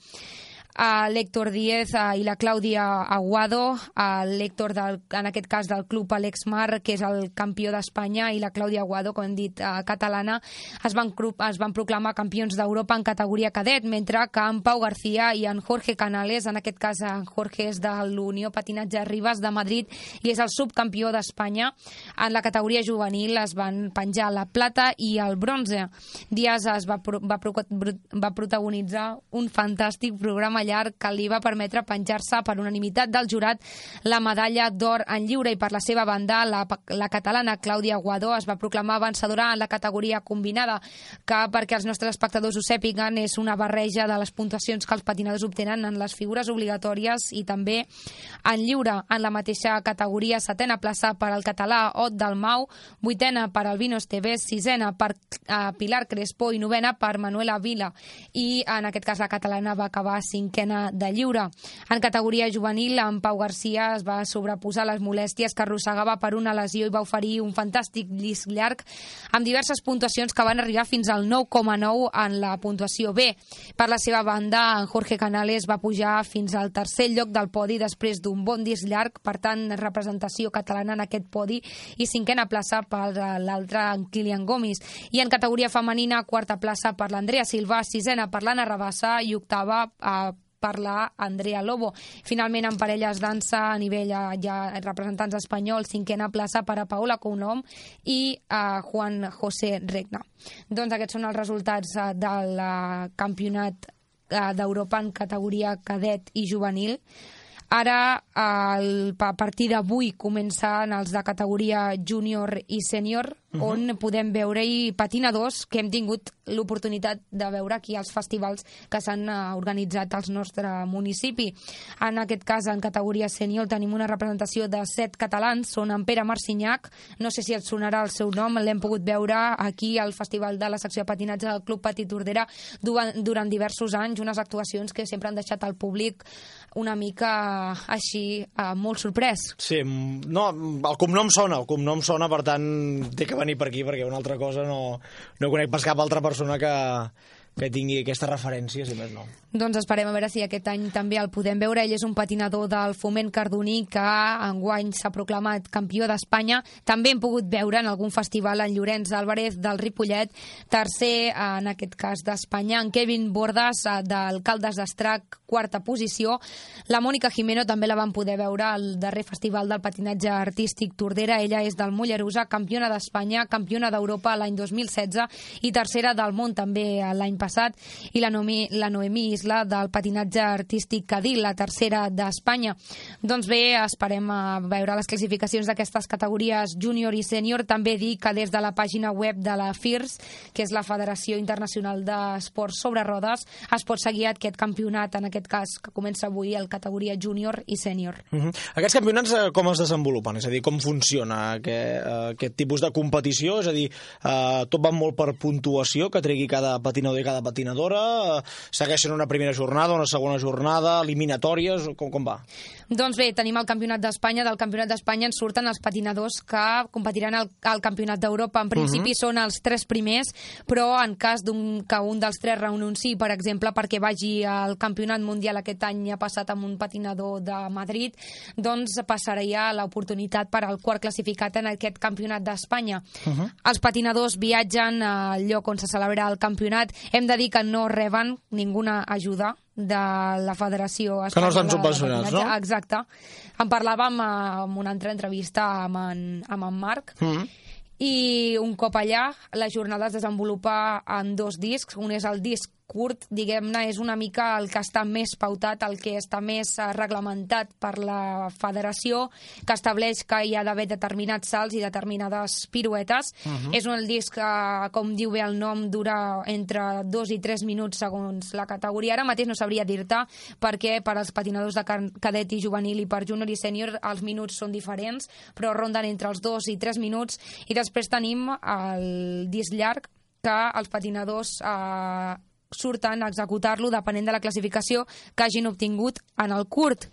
a l'Héctor Díez i la Clàudia Aguado, a l'Héctor, en aquest cas del club Alex Mar, que és el campió d'Espanya, i la Clàudia Aguado, com hem dit, eh, catalana, es van, es van proclamar campions d'Europa en categoria cadet, mentre que en Pau García i en Jorge Canales, en aquest cas en Jorge és de l'Unió Patinatge Ribes de Madrid i és el subcampió d'Espanya, en la categoria juvenil es van penjar la plata i el bronze. Díaz es va, pro- va, pro- va protagonitzar un fantàstic programa llarg que li va permetre penjar-se per unanimitat del jurat la medalla d'or en lliure. I per la seva banda la, la catalana Clàudia Guadó es va proclamar vencedora en la categoria combinada que perquè els nostres espectadors ho sàpiguen és una barreja de les puntuacions que els patinadors obtenen en les figures obligatòries i també en lliure en la mateixa categoria. Setena plaça per al català Ot del Mau, vuitena per al Vino Esteves, sisena per eh, Pilar Crespo i novena per Manuela Vila. I en aquest cas la catalana va acabar cinquena de lliure. En categoria juvenil, en Pau Garcia es va sobreposar les molèsties que arrossegava per una lesió i va oferir un fantàstic disc llarg amb diverses puntuacions que van arribar fins al 9,9 en la puntuació B. Per la seva banda, en Jorge Canales va pujar fins al tercer lloc del podi després d'un bon disc llarg, per tant, representació catalana en aquest podi i cinquena plaça per l'altre, en Kilian Gomis. I en categoria femenina, quarta plaça per l'Andrea Silva, sisena per l'Anna Rabassa i octava eh, per la Andrea Lobo. Finalment, en parelles dansa a nivell eh, ja representants espanyols, cinquena plaça per a Paola Counom i a Juan José Regna. Doncs aquests són els resultats eh, del eh, campionat eh, d'Europa en categoria cadet i juvenil. Ara, el, a partir d'avui, començaran els de categoria júnior i sènior, on podem veure-hi patinadors que hem tingut l'oportunitat de veure aquí als festivals que s'han eh, organitzat al nostre municipi. En aquest cas, en categoria sènior, tenim una representació de set catalans, són en Pere Marcinyac, no sé si et sonarà el seu nom, l'hem pogut veure aquí al Festival de la secció de patinatge del Club Petit Tordera durant diversos anys, unes actuacions que sempre han deixat al públic una mica així, eh, molt sorprès. Sí, no, el cognom sona, el cognom sona, per tant, té que venir per aquí, perquè una altra cosa no, no conec pas cap altra persona que, que tingui aquesta referència, si més no. Doncs esperem a veure si aquest any també el podem veure. Ell és un patinador del Foment Cardoní que enguany s'ha proclamat campió d'Espanya. També hem pogut veure en algun festival en Llorenç Álvarez del Ripollet, tercer en aquest cas d'Espanya, en Kevin Bordas eh, d'Alcaldes d'Estrac, quarta posició. La Mònica Jimeno també la van poder veure al darrer festival del patinatge artístic Tordera. Ella és del Mollerusa, campiona d'Espanya, campiona d'Europa l'any 2016 i tercera del món també l'any passat. I la, Noemi, la Noemí Isla del patinatge artístic Cadil, la tercera d'Espanya. Doncs bé, esperem a veure les classificacions d'aquestes categories júnior i sènior. També dir que des de la pàgina web de la FIRS, que és la Federació Internacional d'Esports sobre Rodes, es pot seguir aquest campionat, en aquest cas, que comença avui el categoria júnior i sènior. Uh -huh. Aquests campionats eh, com es desenvolupen? És a dir, com funciona aquest, aquest tipus de competició? És a dir, eh, tot va molt per puntuació que tregui cada patinador i cada patinadora? Eh, segueixen una primera jornada, una segona jornada, eliminatòries? Com, com va? Doncs bé, tenim el Campionat d'Espanya. Del Campionat d'Espanya en surten els patinadors que competiran al, al Campionat d'Europa. En principi uh -huh. són els tres primers, però en cas un, que un dels tres renunciï, per exemple, perquè vagi al Campionat Mundial aquest any ha passat amb un patinador de Madrid, doncs passaria l'oportunitat per al quart classificat en aquest Campionat d'Espanya. Uh -huh. Els patinadors viatgen al lloc on se celebra el campionat. Hem de dir que no reben ninguna ajuda de la Federació Espanyola. Que no estan subvencionats, no? Exacte. En parlàvem en una altra entrevista amb en, amb en Marc, mm -hmm. i un cop allà la jornada es desenvolupa en dos discs. Un és el disc curt, diguem-ne, és una mica el que està més pautat, el que està més eh, reglamentat per la federació, que estableix que hi ha d'haver determinats salts i determinades piruetes. Uh -huh. És un disc que, com diu bé el nom, dura entre dos i tres minuts segons la categoria. Ara mateix no sabria dir-te perquè per als patinadors de cadet i juvenil i per júnior i sènior els minuts són diferents, però ronden entre els dos i tres minuts. I després tenim el disc llarg que els patinadors eh, surten a executar-lo depenent de la classificació que hagin obtingut en el curt.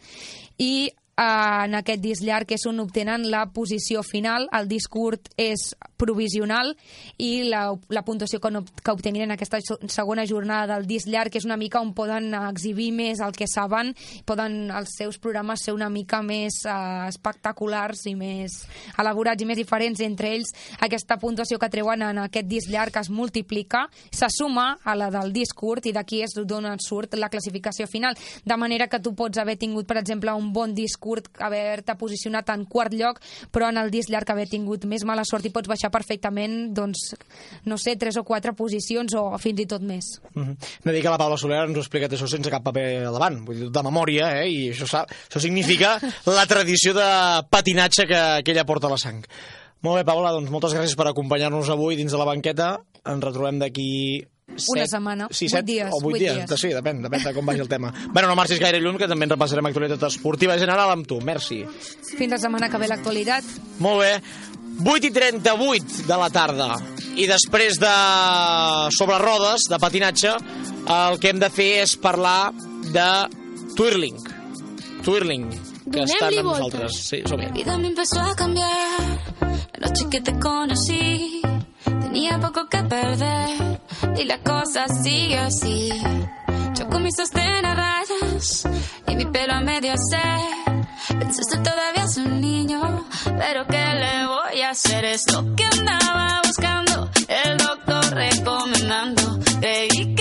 I en aquest disc llarg és on obtenen la posició final, el disc curt és provisional i la, la puntuació que, no, que obtenien en aquesta segona jornada del disc llarg és una mica on poden exhibir més el que saben, poden els seus programes ser una mica més uh, espectaculars i més elaborats i més diferents entre ells. Aquesta puntuació que treuen en aquest disc llarg es multiplica, se suma a la del disc curt i d'aquí és d'on surt la classificació final. De manera que tu pots haver tingut, per exemple, un bon disc curt, haver-te posicionat en quart lloc, però en el disc llarg haver tingut més mala sort i pots baixar perfectament, doncs, no sé, tres o quatre posicions o fins i tot més. Mm -hmm. Dic que la Paula Soler ens ho ha explicat això sense cap paper davant, vull dir, de memòria, eh? i això, sap, això significa la tradició de patinatge que, que ella porta a la sang. Molt bé, Paula, doncs moltes gràcies per acompanyar-nos avui dins de la banqueta. Ens retrobem d'aquí Set, una setmana, sí, set, dies. O vuit, dies. dies. Sí, depèn, depèn de com vagi el tema. bueno, no marxis gaire lluny, que també en repassarem actualitat esportiva general amb tu. Merci. Fins la setmana que ve l'actualitat. Molt bé. 8 i 38 de la tarda. I després de sobre rodes, de patinatge, el que hem de fer és parlar de Twirling. Twirling, que estan amb nosaltres. Sí, som Mi vida me empezó a cambiar la noche que te conocí. Tenía poco que perder y la cosa sigue así. Yo con mis sostén a rayas y mi pelo a medio se. Pensaste todavía es un niño, pero ¿qué le voy a hacer? Es lo que andaba buscando, el doctor recomendando. Creí.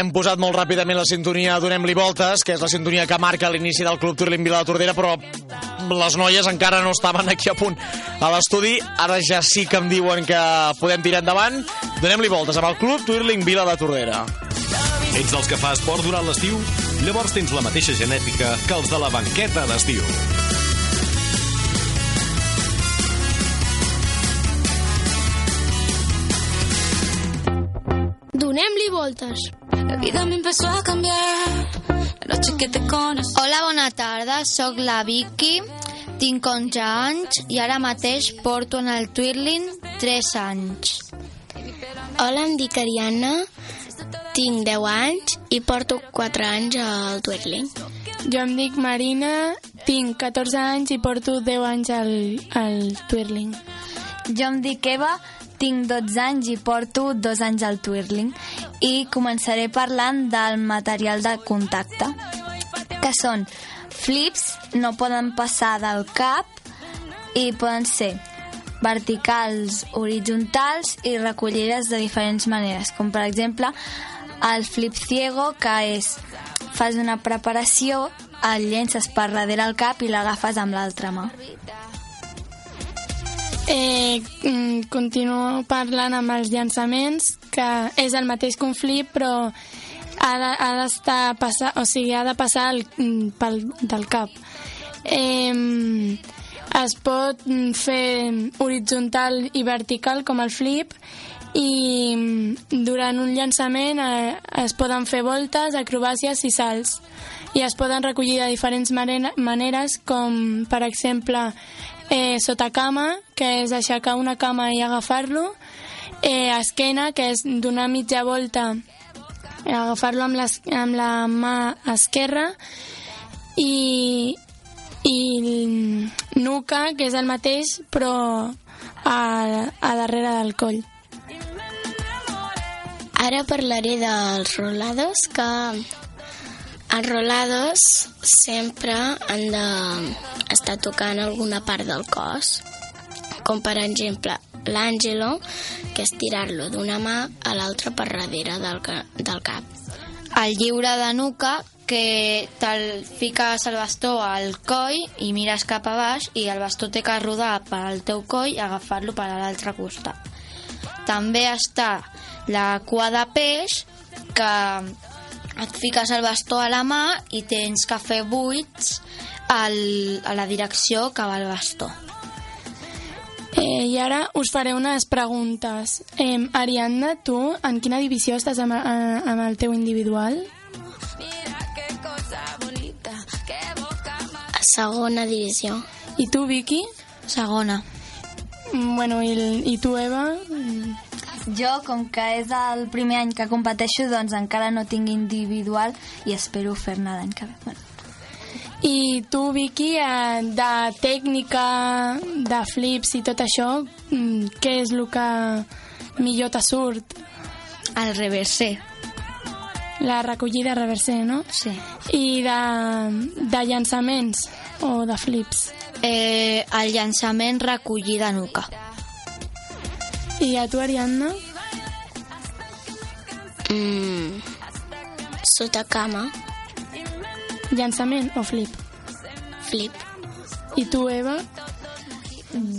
Hem posat molt ràpidament la sintonia Donem-li voltes, que és la sintonia que marca l'inici del Club Turlin Vila de Tordera, però les noies encara no estaven aquí a punt a l'estudi. Ara ja sí que em diuen que podem tirar endavant. Donem-li voltes amb el Club Turling Vila de Tordera. Ets dels que fa esport durant l'estiu? Llavors tens la mateixa genètica que els de la banqueta d'estiu. Donem-li voltes. La vida me empezó a cambiar. La noche que te conocí. Hola, bona tarda, sóc la Vicky, tinc 11 anys i ara mateix porto en el Twirling 3 anys. Hola, em dic Ariana, tinc 10 anys i porto 4 anys al Twirling. Jo em dic Marina, tinc 14 anys i porto 10 anys al, al Twirling. Jo em dic Eva, tinc 12 anys i porto 2 anys al Twirling i començaré parlant del material de contacte, que són flips, no poden passar del cap i poden ser verticals, horitzontals i recollides de diferents maneres, com per exemple el flip ciego, que és fas una preparació, el llences per darrere el cap i l'agafes amb l'altra mà. Eh, mm, continuo parlant amb els llançaments, que és el mateix flip, però ha de- d'estar passar, o sigui, ha de passar el, mm, pel, del cap. Eh, es pot mm, fer horitzontal i vertical com el flip i durant un llançament eh, es poden fer voltes, acrobàcies i salts i es poden recollir de diferents maneres com per exemple eh, sota cama que és aixecar una cama i agafar-lo eh, esquena que és donar mitja volta eh, agafar-lo amb, les, amb la mà esquerra i, i nuca, que és el mateix, però a, a darrere del coll. Ara parlaré dels rolados, que els rolados sempre han d'estar tocant alguna part del cos, com per exemple l'àngelo, que és tirar-lo d'una mà a l'altra per darrere del, del cap. El lliure de nuca, que te'l fiques el bastó al coll i mires cap a baix i el bastó té que rodar pel teu coll i agafar-lo per a l'altre costat. També està la cua de peix, que et fiques el bastó a la mà i tens que fer buits al, a la direcció que va el bastó. Eh, I ara us faré unes preguntes. Eh, Ariadna, tu en quina divisió estàs amb, eh, amb el teu individual? A segona divisió. I tu, Vicky? Segona. Mm, Bueno, i, i tu, Eva? Jo, com que és el primer any que competeixo, doncs encara no tinc individual i espero fer-ne l'any que ve. Bueno, I tu, Vicky, eh, de tècnica, de flips i tot això, mm, què és el que millor te surt? El reversé. La recollida reversé, no? Sí. I de, de llançaments o de flips? Eh, el llançament recollida nuca. I a tu, Ariadna? Mm, sota cama, Llançament o flip? flip. I tu, Eva?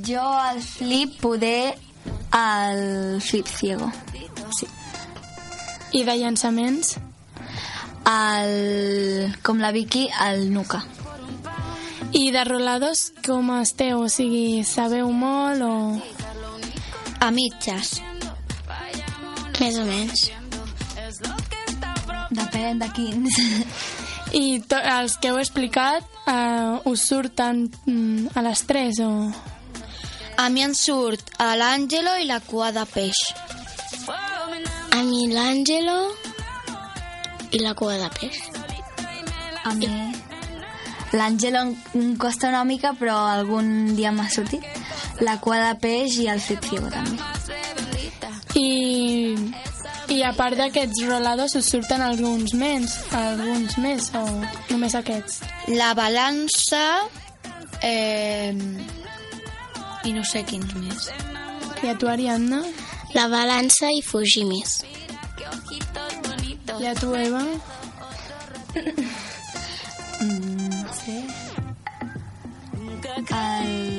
jo al flip poder el flip ciego. Sí. I de llançaments? El, com la Vicky, el nuca. I de rolados, com esteu? O sigui, sabeu molt o... A mitges. Més o menys. Depèn de quins. I to, els que heu explicat eh, us surten mm, a les 3 o... A mi em surt l'Àngelo i la cua de peix. A mi l'Àngelo i la cua de peix. A mi l'Àngelo em costa una mica, però algun dia m'ha sortit. La cua de peix i el flip ciego també. I, i a part d'aquests rolados us surten alguns més, alguns més o només aquests? La balança... Eh, I no sé quins més. I a tu, Ariadna? La balança i fugir més. I a tu, Eva? Mm, no sé. El...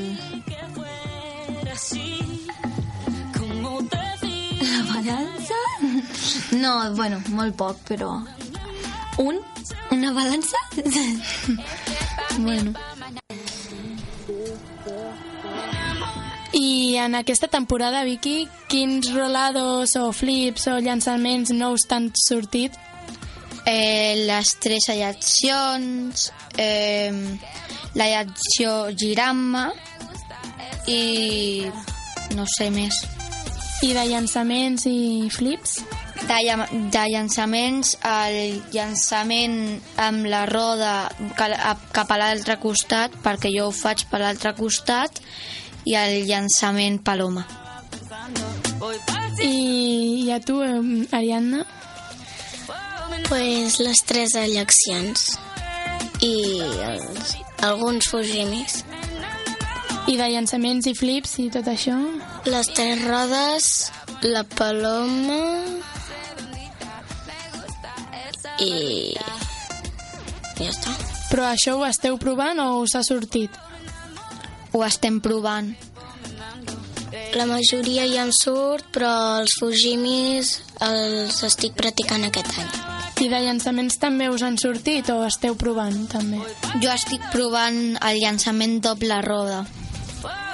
La balança? No, bueno, molt poc, però... Un? Una balança? bueno. I en aquesta temporada, Vicky, quins rolados o flips o llançaments nous t'han sortit? Eh, les tres alleccions, eh, la allecció girant-me i no sé més. I de llançaments i flips? De, de llançaments, el llançament amb la roda cap a l'altre costat, perquè jo ho faig per l'altre costat, i el llançament paloma. I, i a tu, Ariadna? Pues les tres eleccions i els, alguns fugimis. I de llançaments i flips i tot això? Les tres rodes, la paloma i... ja està. Però això ho esteu provant o us ha sortit? Ho estem provant. La majoria ja em surt, però els fugimis els estic practicant aquest any. I de llançaments també us han sortit o esteu provant també? Jo estic provant el llançament doble roda.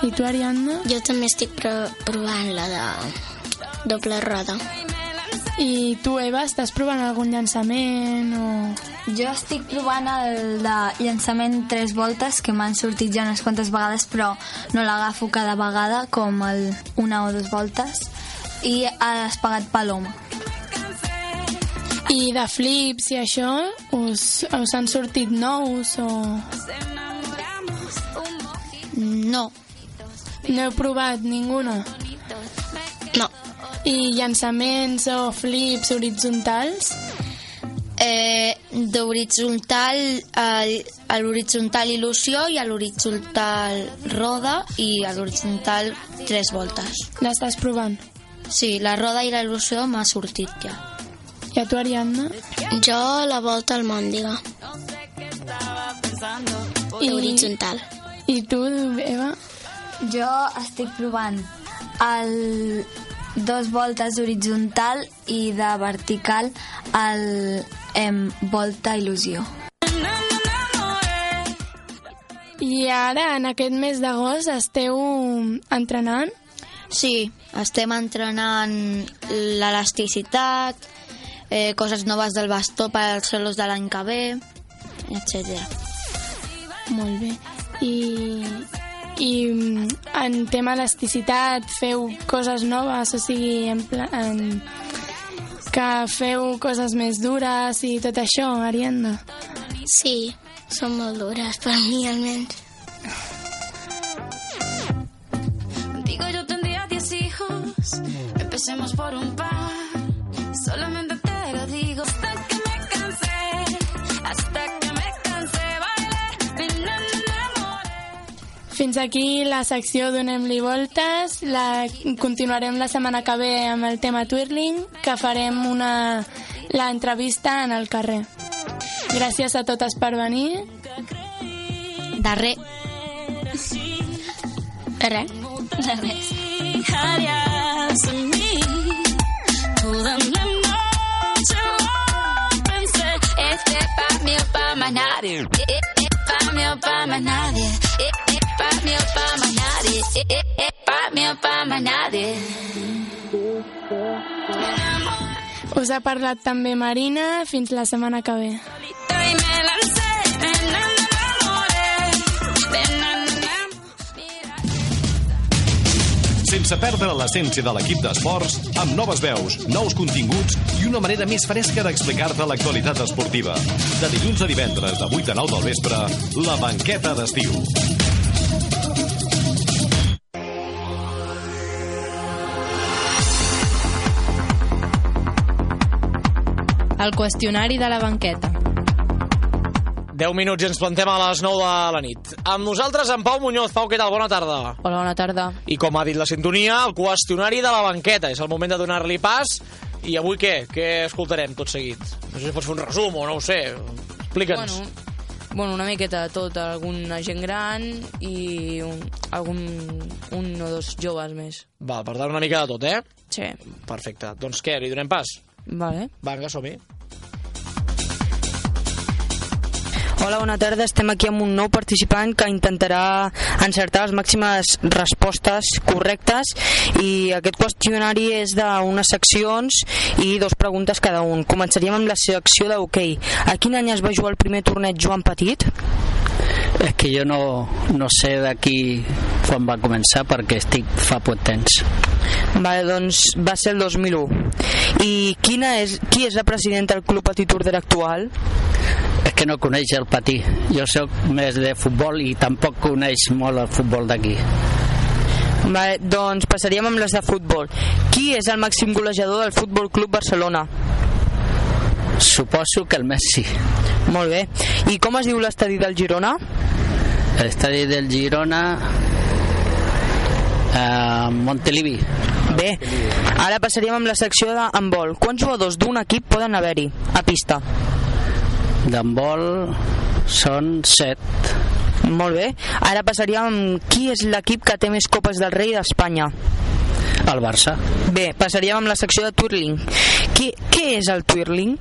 I tu, Ariadna? Jo també estic pro provant la de doble roda. I tu, Eva, estàs provant algun llançament o... Jo estic provant el de llançament tres voltes, que m'han sortit ja unes quantes vegades, però no l'agafo cada vegada, com el una o dues voltes, i has pagat paloma. I de flips i això, us, us han sortit nous o... No. No heu provat ninguna? No. I llançaments o flips horitzontals? Eh, D'horitzontal, a l'horitzontal il·lusió i a l'horitzontal roda i a l'horitzontal tres voltes. L'estàs provant? Sí, la roda i la il·lusió m'ha sortit ja. I a tu, Ariadna? Jo la volta al mòndiga. I... Horitzontal. I tu, Eva? Jo estic provant el dos voltes horitzontal i de vertical el em, volta il·lusió. I ara, en aquest mes d'agost, esteu entrenant? Sí, estem entrenant l'elasticitat, eh, coses noves del bastó per als solos de l'any que ve, etc. Molt bé. I, i mm, en tema elasticitat feu coses noves, o sigui, en, pla, en, que feu coses més dures i tot això, Ariadna? Sí, són molt dures per mi almenys. Contigo yo tendría diez hijos. Empecemos por un par. Fins aquí la secció Donem-li voltes. La, continuarem la setmana que ve amb el tema Twirling, que farem una, la entrevista en el carrer. Gràcies a totes per venir. Darrer. De res. De res. Harías en mí. Toda la noche pensé. Este pa' mí o pa' más nadie. Eh, eh, eh, Pa' mí o pa' más nadie. Pa' mí pa' más nadie. Eh, eh, eh, Pa' mí o pa' más nadie. Us ha parlat també Marina. Fins la setmana que ve. Y me lancé. Sense perdre l'essència de l'equip d'esports, amb noves veus, nous continguts i una manera més fresca d'explicar-te l'actualitat esportiva. De dilluns a divendres, de 8 a 9 del vespre, la banqueta d'estiu. El qüestionari de la banqueta. 10 minuts i ens plantem a les 9 de la nit. Amb nosaltres, en Pau Muñoz. Pau, què tal? Bona tarda. Hola, bona tarda. I com ha dit la sintonia, el qüestionari de la banqueta. És el moment de donar-li pas. I avui què? Què escoltarem tot seguit? No sé si pots fer un resum o no ho sé. Explica'ns. Bueno, bueno, una miqueta de tot, alguna gent gran i un, algun, un o dos joves més. Val, per dar una mica de tot, eh? Sí. Perfecte. Doncs què, li donem pas? Vale. Vinga, som-hi. Hola, bona tarda. Estem aquí amb un nou participant que intentarà encertar les màximes respostes correctes i aquest qüestionari és d'unes seccions i dos preguntes cada un. Començaríem amb la secció de hoquei. A quin any es va jugar el primer torneig Joan Petit? És que jo no, no sé d'aquí quan va començar perquè estic fa poc temps. Vale, doncs va ser el 2001. I quina és, qui és la presidenta del Club Petit Tordera actual? És que no coneix el patí. Jo sóc més de futbol i tampoc coneix molt el futbol d'aquí. Vale, doncs passaríem amb les de futbol. Qui és el màxim golejador del Futbol Club Barcelona? Suposo que el Messi. Molt bé. I com es diu l'estadi del Girona? L'estadi del Girona... Uh, Montelivi. Bé, ara passaríem amb la secció d'handbol. Quants jugadors d'un equip poden haver-hi a pista? D'handbol són set. Molt bé. Ara passaríem qui és l'equip que té més copes del rei d'Espanya. El Barça. Bé, passaríem amb la secció de twirling. Qui, què és el twirling?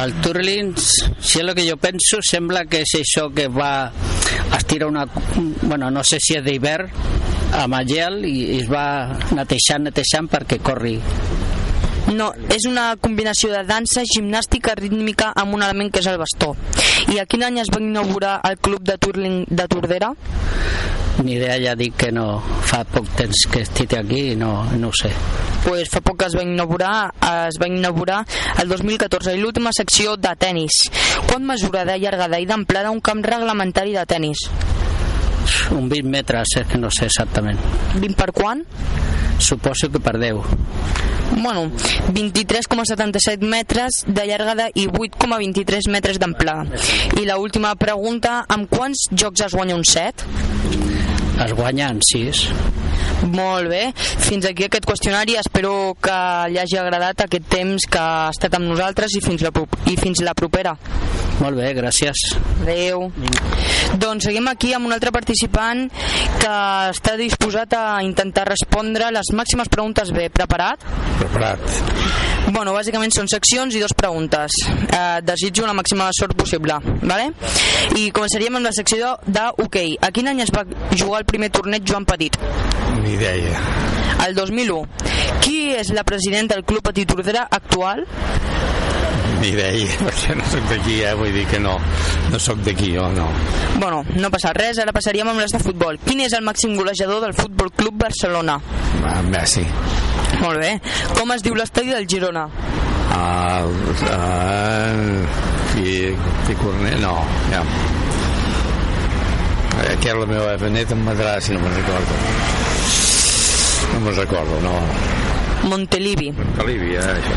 El twirling, si és el que jo penso, sembla que és això que va estira una... Bueno, no sé si és d'hivern, amb el gel i, i es va netejant, netejant perquè corri no, és una combinació de dansa, gimnàstica rítmica amb un element que és el bastó. I a quin any es va inaugurar el club de twirling de Tordera? Ni idea, ja dic que no. Fa poc temps que estic aquí i no, no ho sé. Pues fa poc que es va inaugurar, es va inaugurar el 2014 i l'última secció de tennis. Quant mesura de llargada i d'amplada un camp reglamentari de tennis? Un 20 metres, és que no sé exactament. 20 per quant? Suposo que per 10. Bueno, 23,77 metres de llargada i 8,23 metres d'amplada. I la última pregunta, amb quants jocs es guanya un set? Es guanyen 6. Molt bé. Fins aquí aquest qüestionari. Espero que li hagi agradat aquest temps que ha estat amb nosaltres i fins la, i fins la propera. Molt bé, gràcies. Adéu. Doncs seguim aquí amb un altre participant que està disposat a intentar respondre les màximes preguntes bé. Preparat? Preparat. Bueno, bàsicament són seccions i dos preguntes. Eh, desitjo la màxima sort possible. Vale? I començaríem amb la secció de hoquei. A quin any es va jugar el primer torneig Joan Petit? Ni idea. El 2001. Qui és la presidenta del Club Petit Tordera actual? Ni idea, perquè no sóc d'aquí, eh? vull dir que no, no sóc d'aquí, jo no. Bueno, no passa res, ara passaríem amb les de futbol. Quin és el màxim golejador del Futbol Club Barcelona? Ah, Messi. Molt bé. Com es diu l'estadi del Girona? Ah, uh, i, i Cornet, no, ja. Aquí és la meva benet em matarà si no me'n recordo. No me'n recordo, no. Montelivi. Montelivi, eh, això.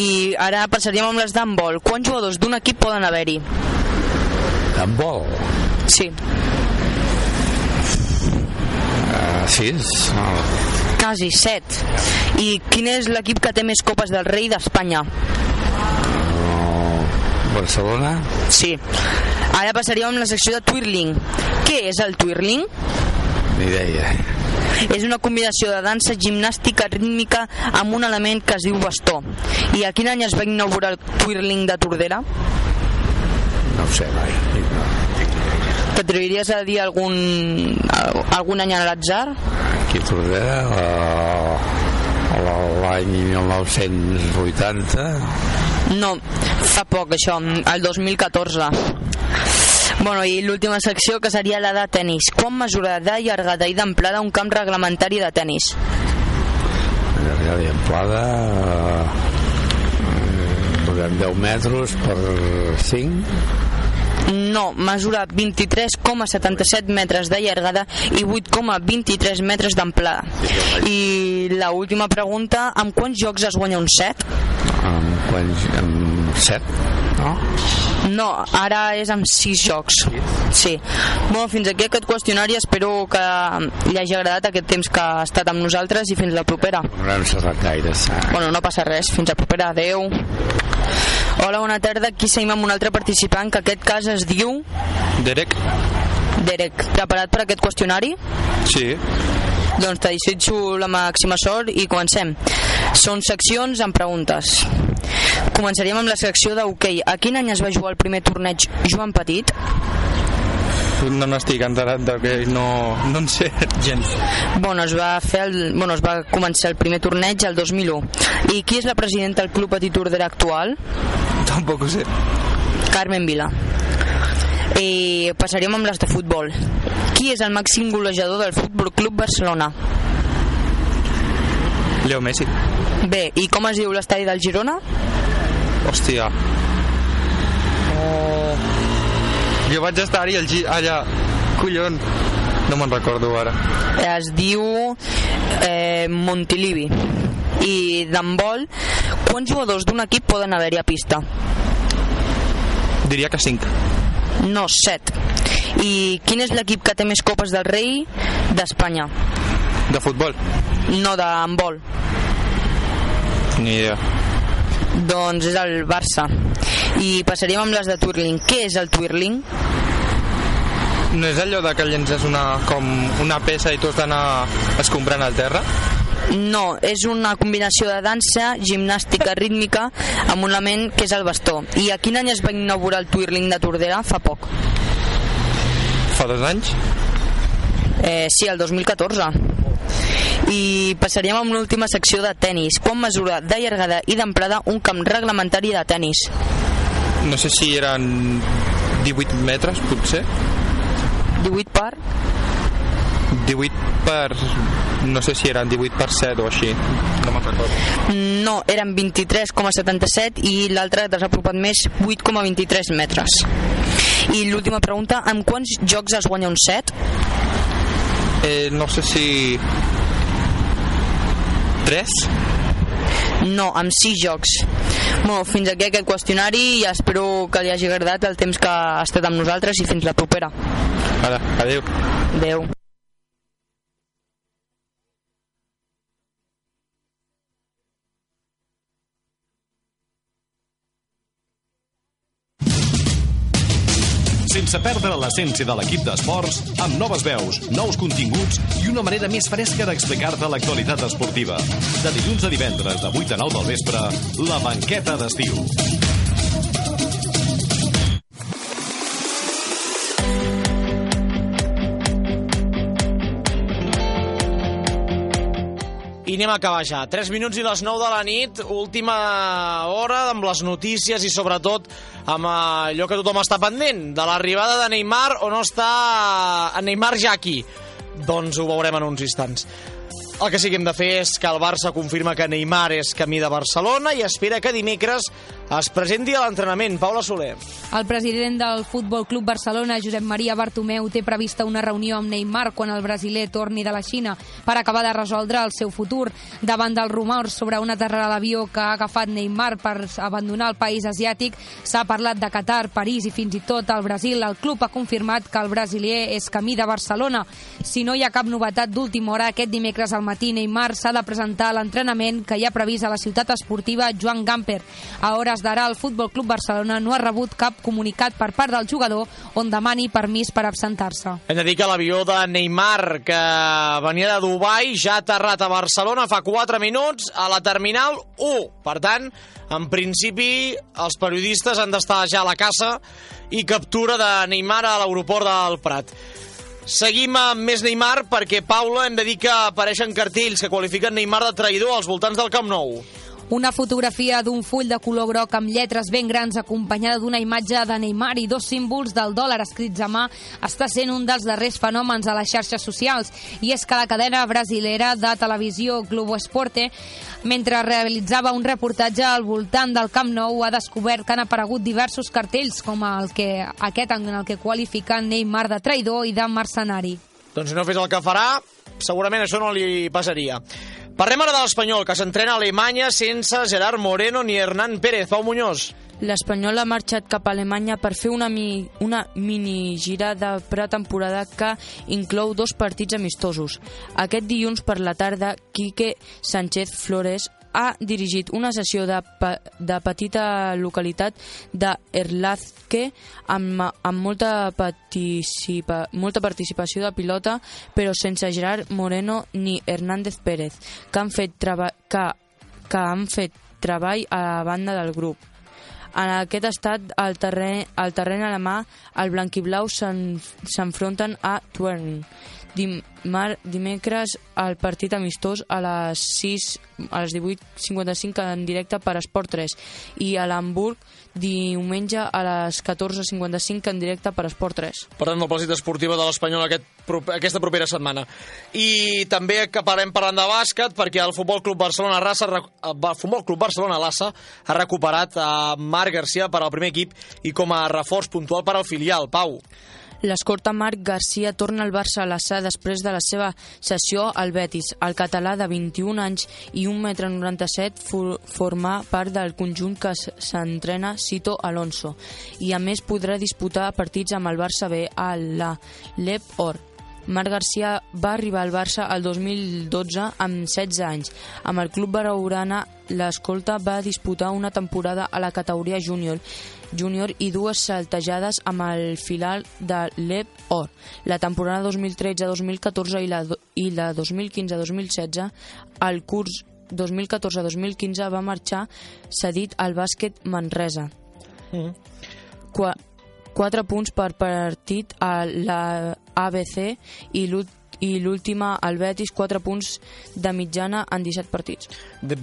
I ara passaríem amb les d'handbol. Quants jugadors d'un equip poden haver-hi? D'handbol? Sí. Uh, sis? No. Quasi, set. I quin és l'equip que té més copes del rei d'Espanya? Barcelona? Sí. Ara passaríem amb la secció de twirling. Què és el twirling? Ni idea. És una combinació de dansa gimnàstica rítmica amb un element que es diu bastó. I a quin any es va inaugurar el twirling de Tordera? No ho sé mai. T'atreviries a dir algun, algun any a l'atzar? Aquí a Tordera, l'any 1980... No, fa poc això, el 2014. Bueno, i l'última secció que seria la de tennis. Quan de llargada i d'amplada un camp reglamentari de tennis? Llargada i amplada... Eh, 10 metres per 5 no, mesura 23,77 metres de llargada i 8,23 metres d'amplada. I la última pregunta, amb quants jocs es guanya un set? Amb quants? Amb set? No? No, ara és amb 6 jocs. Sí. Bueno, fins aquí aquest qüestionari. Espero que li hagi agradat aquest temps que ha estat amb nosaltres i fins la propera. Gaire. Bueno, no passa res. Fins la propera. Adeu. Hola, bona tarda. Aquí seguim amb un altre participant que aquest cas es diu... Derek. Derek, preparat per aquest qüestionari? Sí. Doncs te desitjo la màxima sort i comencem. Són seccions amb preguntes. Començaríem amb la secció d'hoquei. A quin any es va jugar el primer torneig Joan Petit? No n'estic enterat de que no, no en sé gens. Bueno, es va fer el, bueno, es va començar el primer torneig el 2001. I qui és la presidenta del Club Petit Tordera actual? Tampoc ho sé. Carmen Vila. I passaríem amb les de futbol. Qui és el màxim golejador del Futbol Club Barcelona? Leo Messi. Bé, i com es diu l'estadi del Girona? Hòstia. Oh. Jo vaig estar-hi allà. Collons. No me'n recordo ara. Es diu eh, Montilivi. I d'handbol, quants jugadors d'un equip poden haver-hi a pista? Diria que 5. No, 7. I quin és l'equip que té més copes del rei d'Espanya? De futbol? No, de handbol. Ni idea. Doncs és el Barça. I passaríem amb les de twirling. Què és el twirling? No és allò de que llences una, com una peça i tu has d'anar escombrant al terra? No, és una combinació de dansa, gimnàstica rítmica amb un element que és el bastó. I a quin any es va inaugurar el twirling de Tordera? Fa poc. Fa dos anys? Eh, sí, el 2014. I passaríem amb l'última secció de tennis. Quan mesura de llargada i d'amplada un camp reglamentari de tennis? No sé si eren 18 metres, potser. 18 per? 18 per... No sé si eren 18 per 7 o així. No me'n recordo. No, eren 23,77 i l'altre t'has apropat més 8,23 metres. I l'última pregunta, amb quants jocs es guanya un set? Eh, no sé si... 3? No, amb 6 jocs. Bueno, fins aquí aquest qüestionari i espero que li hagi agradat el temps que ha estat amb nosaltres i fins la propera. Ara, adeu. Adeu. Sense perdre l'essència de l'equip d'esports, amb noves veus, nous continguts i una manera més fresca d'explicar-te l'actualitat esportiva. De dilluns a divendres, de 8 a 9 del vespre, la banqueta d'estiu. I anem a acabar ja. 3 minuts i les 9 de la nit, última hora amb les notícies i sobretot amb allò que tothom està pendent, de l'arribada de Neymar o no està en Neymar ja aquí. Doncs ho veurem en uns instants. El que sí que hem de fer és que el Barça confirma que Neymar és camí de Barcelona i espera que dimecres es presenti a l'entrenament. Paula Soler. El president del Futbol Club Barcelona, Josep Maria Bartomeu, té prevista una reunió amb Neymar quan el brasiler torni de la Xina per acabar de resoldre el seu futur. Davant dels rumors sobre una aterrada l'avió que ha agafat Neymar per abandonar el país asiàtic, s'ha parlat de Qatar, París i fins i tot el Brasil. El club ha confirmat que el brasiler és camí de Barcelona. Si no hi ha cap novetat d'última hora, aquest dimecres al matí Neymar s'ha de presentar a l'entrenament que hi ha previst a la ciutat esportiva Joan Gamper. A hores d'ara, el Futbol Club Barcelona no ha rebut cap comunicat per part del jugador on demani permís per absentar-se. Hem de dir que l'avió de Neymar, que venia de Dubai, ja ha aterrat a Barcelona fa 4 minuts a la Terminal 1. Per tant, en principi, els periodistes han d'estar ja a la caça i captura de Neymar a l'aeroport del Prat. Seguim amb més Neymar perquè, Paula, hem de dir que apareixen cartells que qualifiquen Neymar de traïdor als voltants del Camp Nou. Una fotografia d'un full de color groc amb lletres ben grans acompanyada d'una imatge de Neymar i dos símbols del dòlar escrits a mà està sent un dels darrers fenòmens a les xarxes socials. I és que la cadena brasilera de televisió Globo Esporte, mentre realitzava un reportatge al voltant del Camp Nou, ha descobert que han aparegut diversos cartells com el que, aquest en el que qualifiquen Neymar de traïdor i de mercenari. Doncs si no fes el que farà, segurament això no li passaria. Parlem ara de l'Espanyol, que s'entrena a Alemanya sense Gerard Moreno ni Hernán Pérez. Pau Muñoz. L'Espanyol ha marxat cap a Alemanya per fer una, mi, una mini gira de pretemporada que inclou dos partits amistosos. Aquest dilluns per la tarda, Quique Sánchez Flores ha dirigit una sessió de, pe de petita localitat de Erlazque amb, amb molta, participa molta participació de pilota, però sense Gerard Moreno ni Hernández Pérez, que han fet, que, que han fet treball a la banda del grup. En aquest estat, al terreny, al terreny alemà, el blanquiblau s'en- s'enfronten a Twern. Dimar, dimecres el partit amistós a les 6 a les 18.55 en directe per Esport 3 i a l'Hamburg diumenge a les 14.55 en directe per Esport 3. Per tant, el pòsit esportiva de l'Espanyol aquest, aquesta propera setmana. I també acabarem parlant de bàsquet perquè el Futbol Club Barcelona Rassa, el Futbol Club Barcelona Lassa ha recuperat a Marc Garcia per al primer equip i com a reforç puntual per al filial. Pau. L'escorta Marc Garcia torna al Barça a l'Assà després de la seva sessió al Betis. El català de 21 anys i 1,97 m for formà part del conjunt que s'entrena Cito Alonso i a més podrà disputar partits amb el Barça B a la Lep Or. Marc Garcia va arribar al Barça el 2012 amb 16 anys. Amb el club baraurana, l'escolta va disputar una temporada a la categoria júnior júnior i dues saltejades amb el final de l'Ep Or. La temporada 2013-2014 i la, i la 2015-2016, el curs 2014-2015 va marxar cedit al bàsquet Manresa. Mm. Qua, 4 punts per partit a la ABC i l'últim i l'última al Betis 4 punts de mitjana en 17 partits.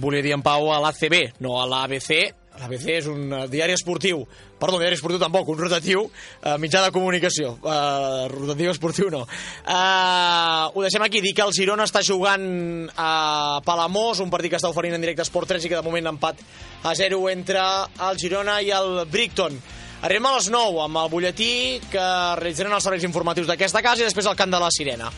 Volia dir en Pau a l'ACB, no a l'ABC. L'ABC és un eh, diari esportiu, perdó, diari esportiu tampoc, un rotatiu, eh, mitjà de comunicació. Eh, rotatiu esportiu no. Eh, ho deixem aquí, dir que el Girona està jugant a Palamós, un partit que està oferint en directe Esport 3 i que de moment empat a 0 entre el Girona i el Brighton. Arribem a les 9 amb el butlletí que realitzaran els serveis informatius d'aquesta casa i després el cant de la sirena.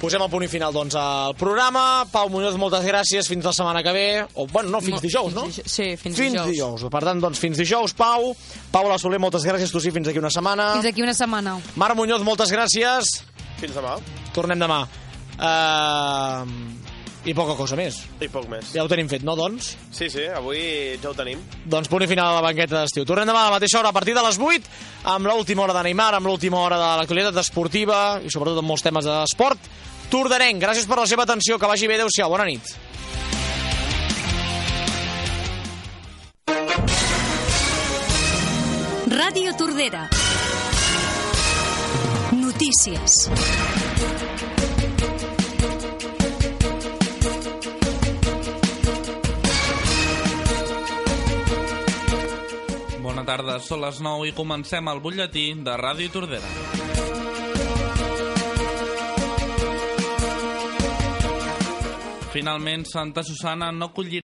Posem el punt i final, doncs, al programa. Pau Muñoz, moltes gràcies. Fins la setmana que ve. O, bueno, no, fins dijous, no? sí, fins fins dijous. dijous. Per tant, doncs, fins dijous, Pau. Paula Soler, moltes gràcies. Tu sí, fins aquí una setmana. Fins aquí una setmana. Marc Muñoz, moltes gràcies. Fins demà. Tornem demà. Uh, I poca cosa més. I poc més. Ja ho tenim fet, no, doncs? Sí, sí, avui ja ho tenim. Doncs punt i final a la banqueta d'estiu. Tornem demà a la mateixa hora, a partir de les 8, amb l'última hora de Neymar, amb l'última hora de l'actualitat esportiva i sobretot amb molts temes d'esport. Tour d'Arenc, gràcies per la seva atenció, que vagi bé, adeu-siau, bona nit. Ràdio Tordera. Notícies. Tarda, són les 9 i comencem el butlletí de Ràdio Tordera. Finalment, Santa Susana no collirà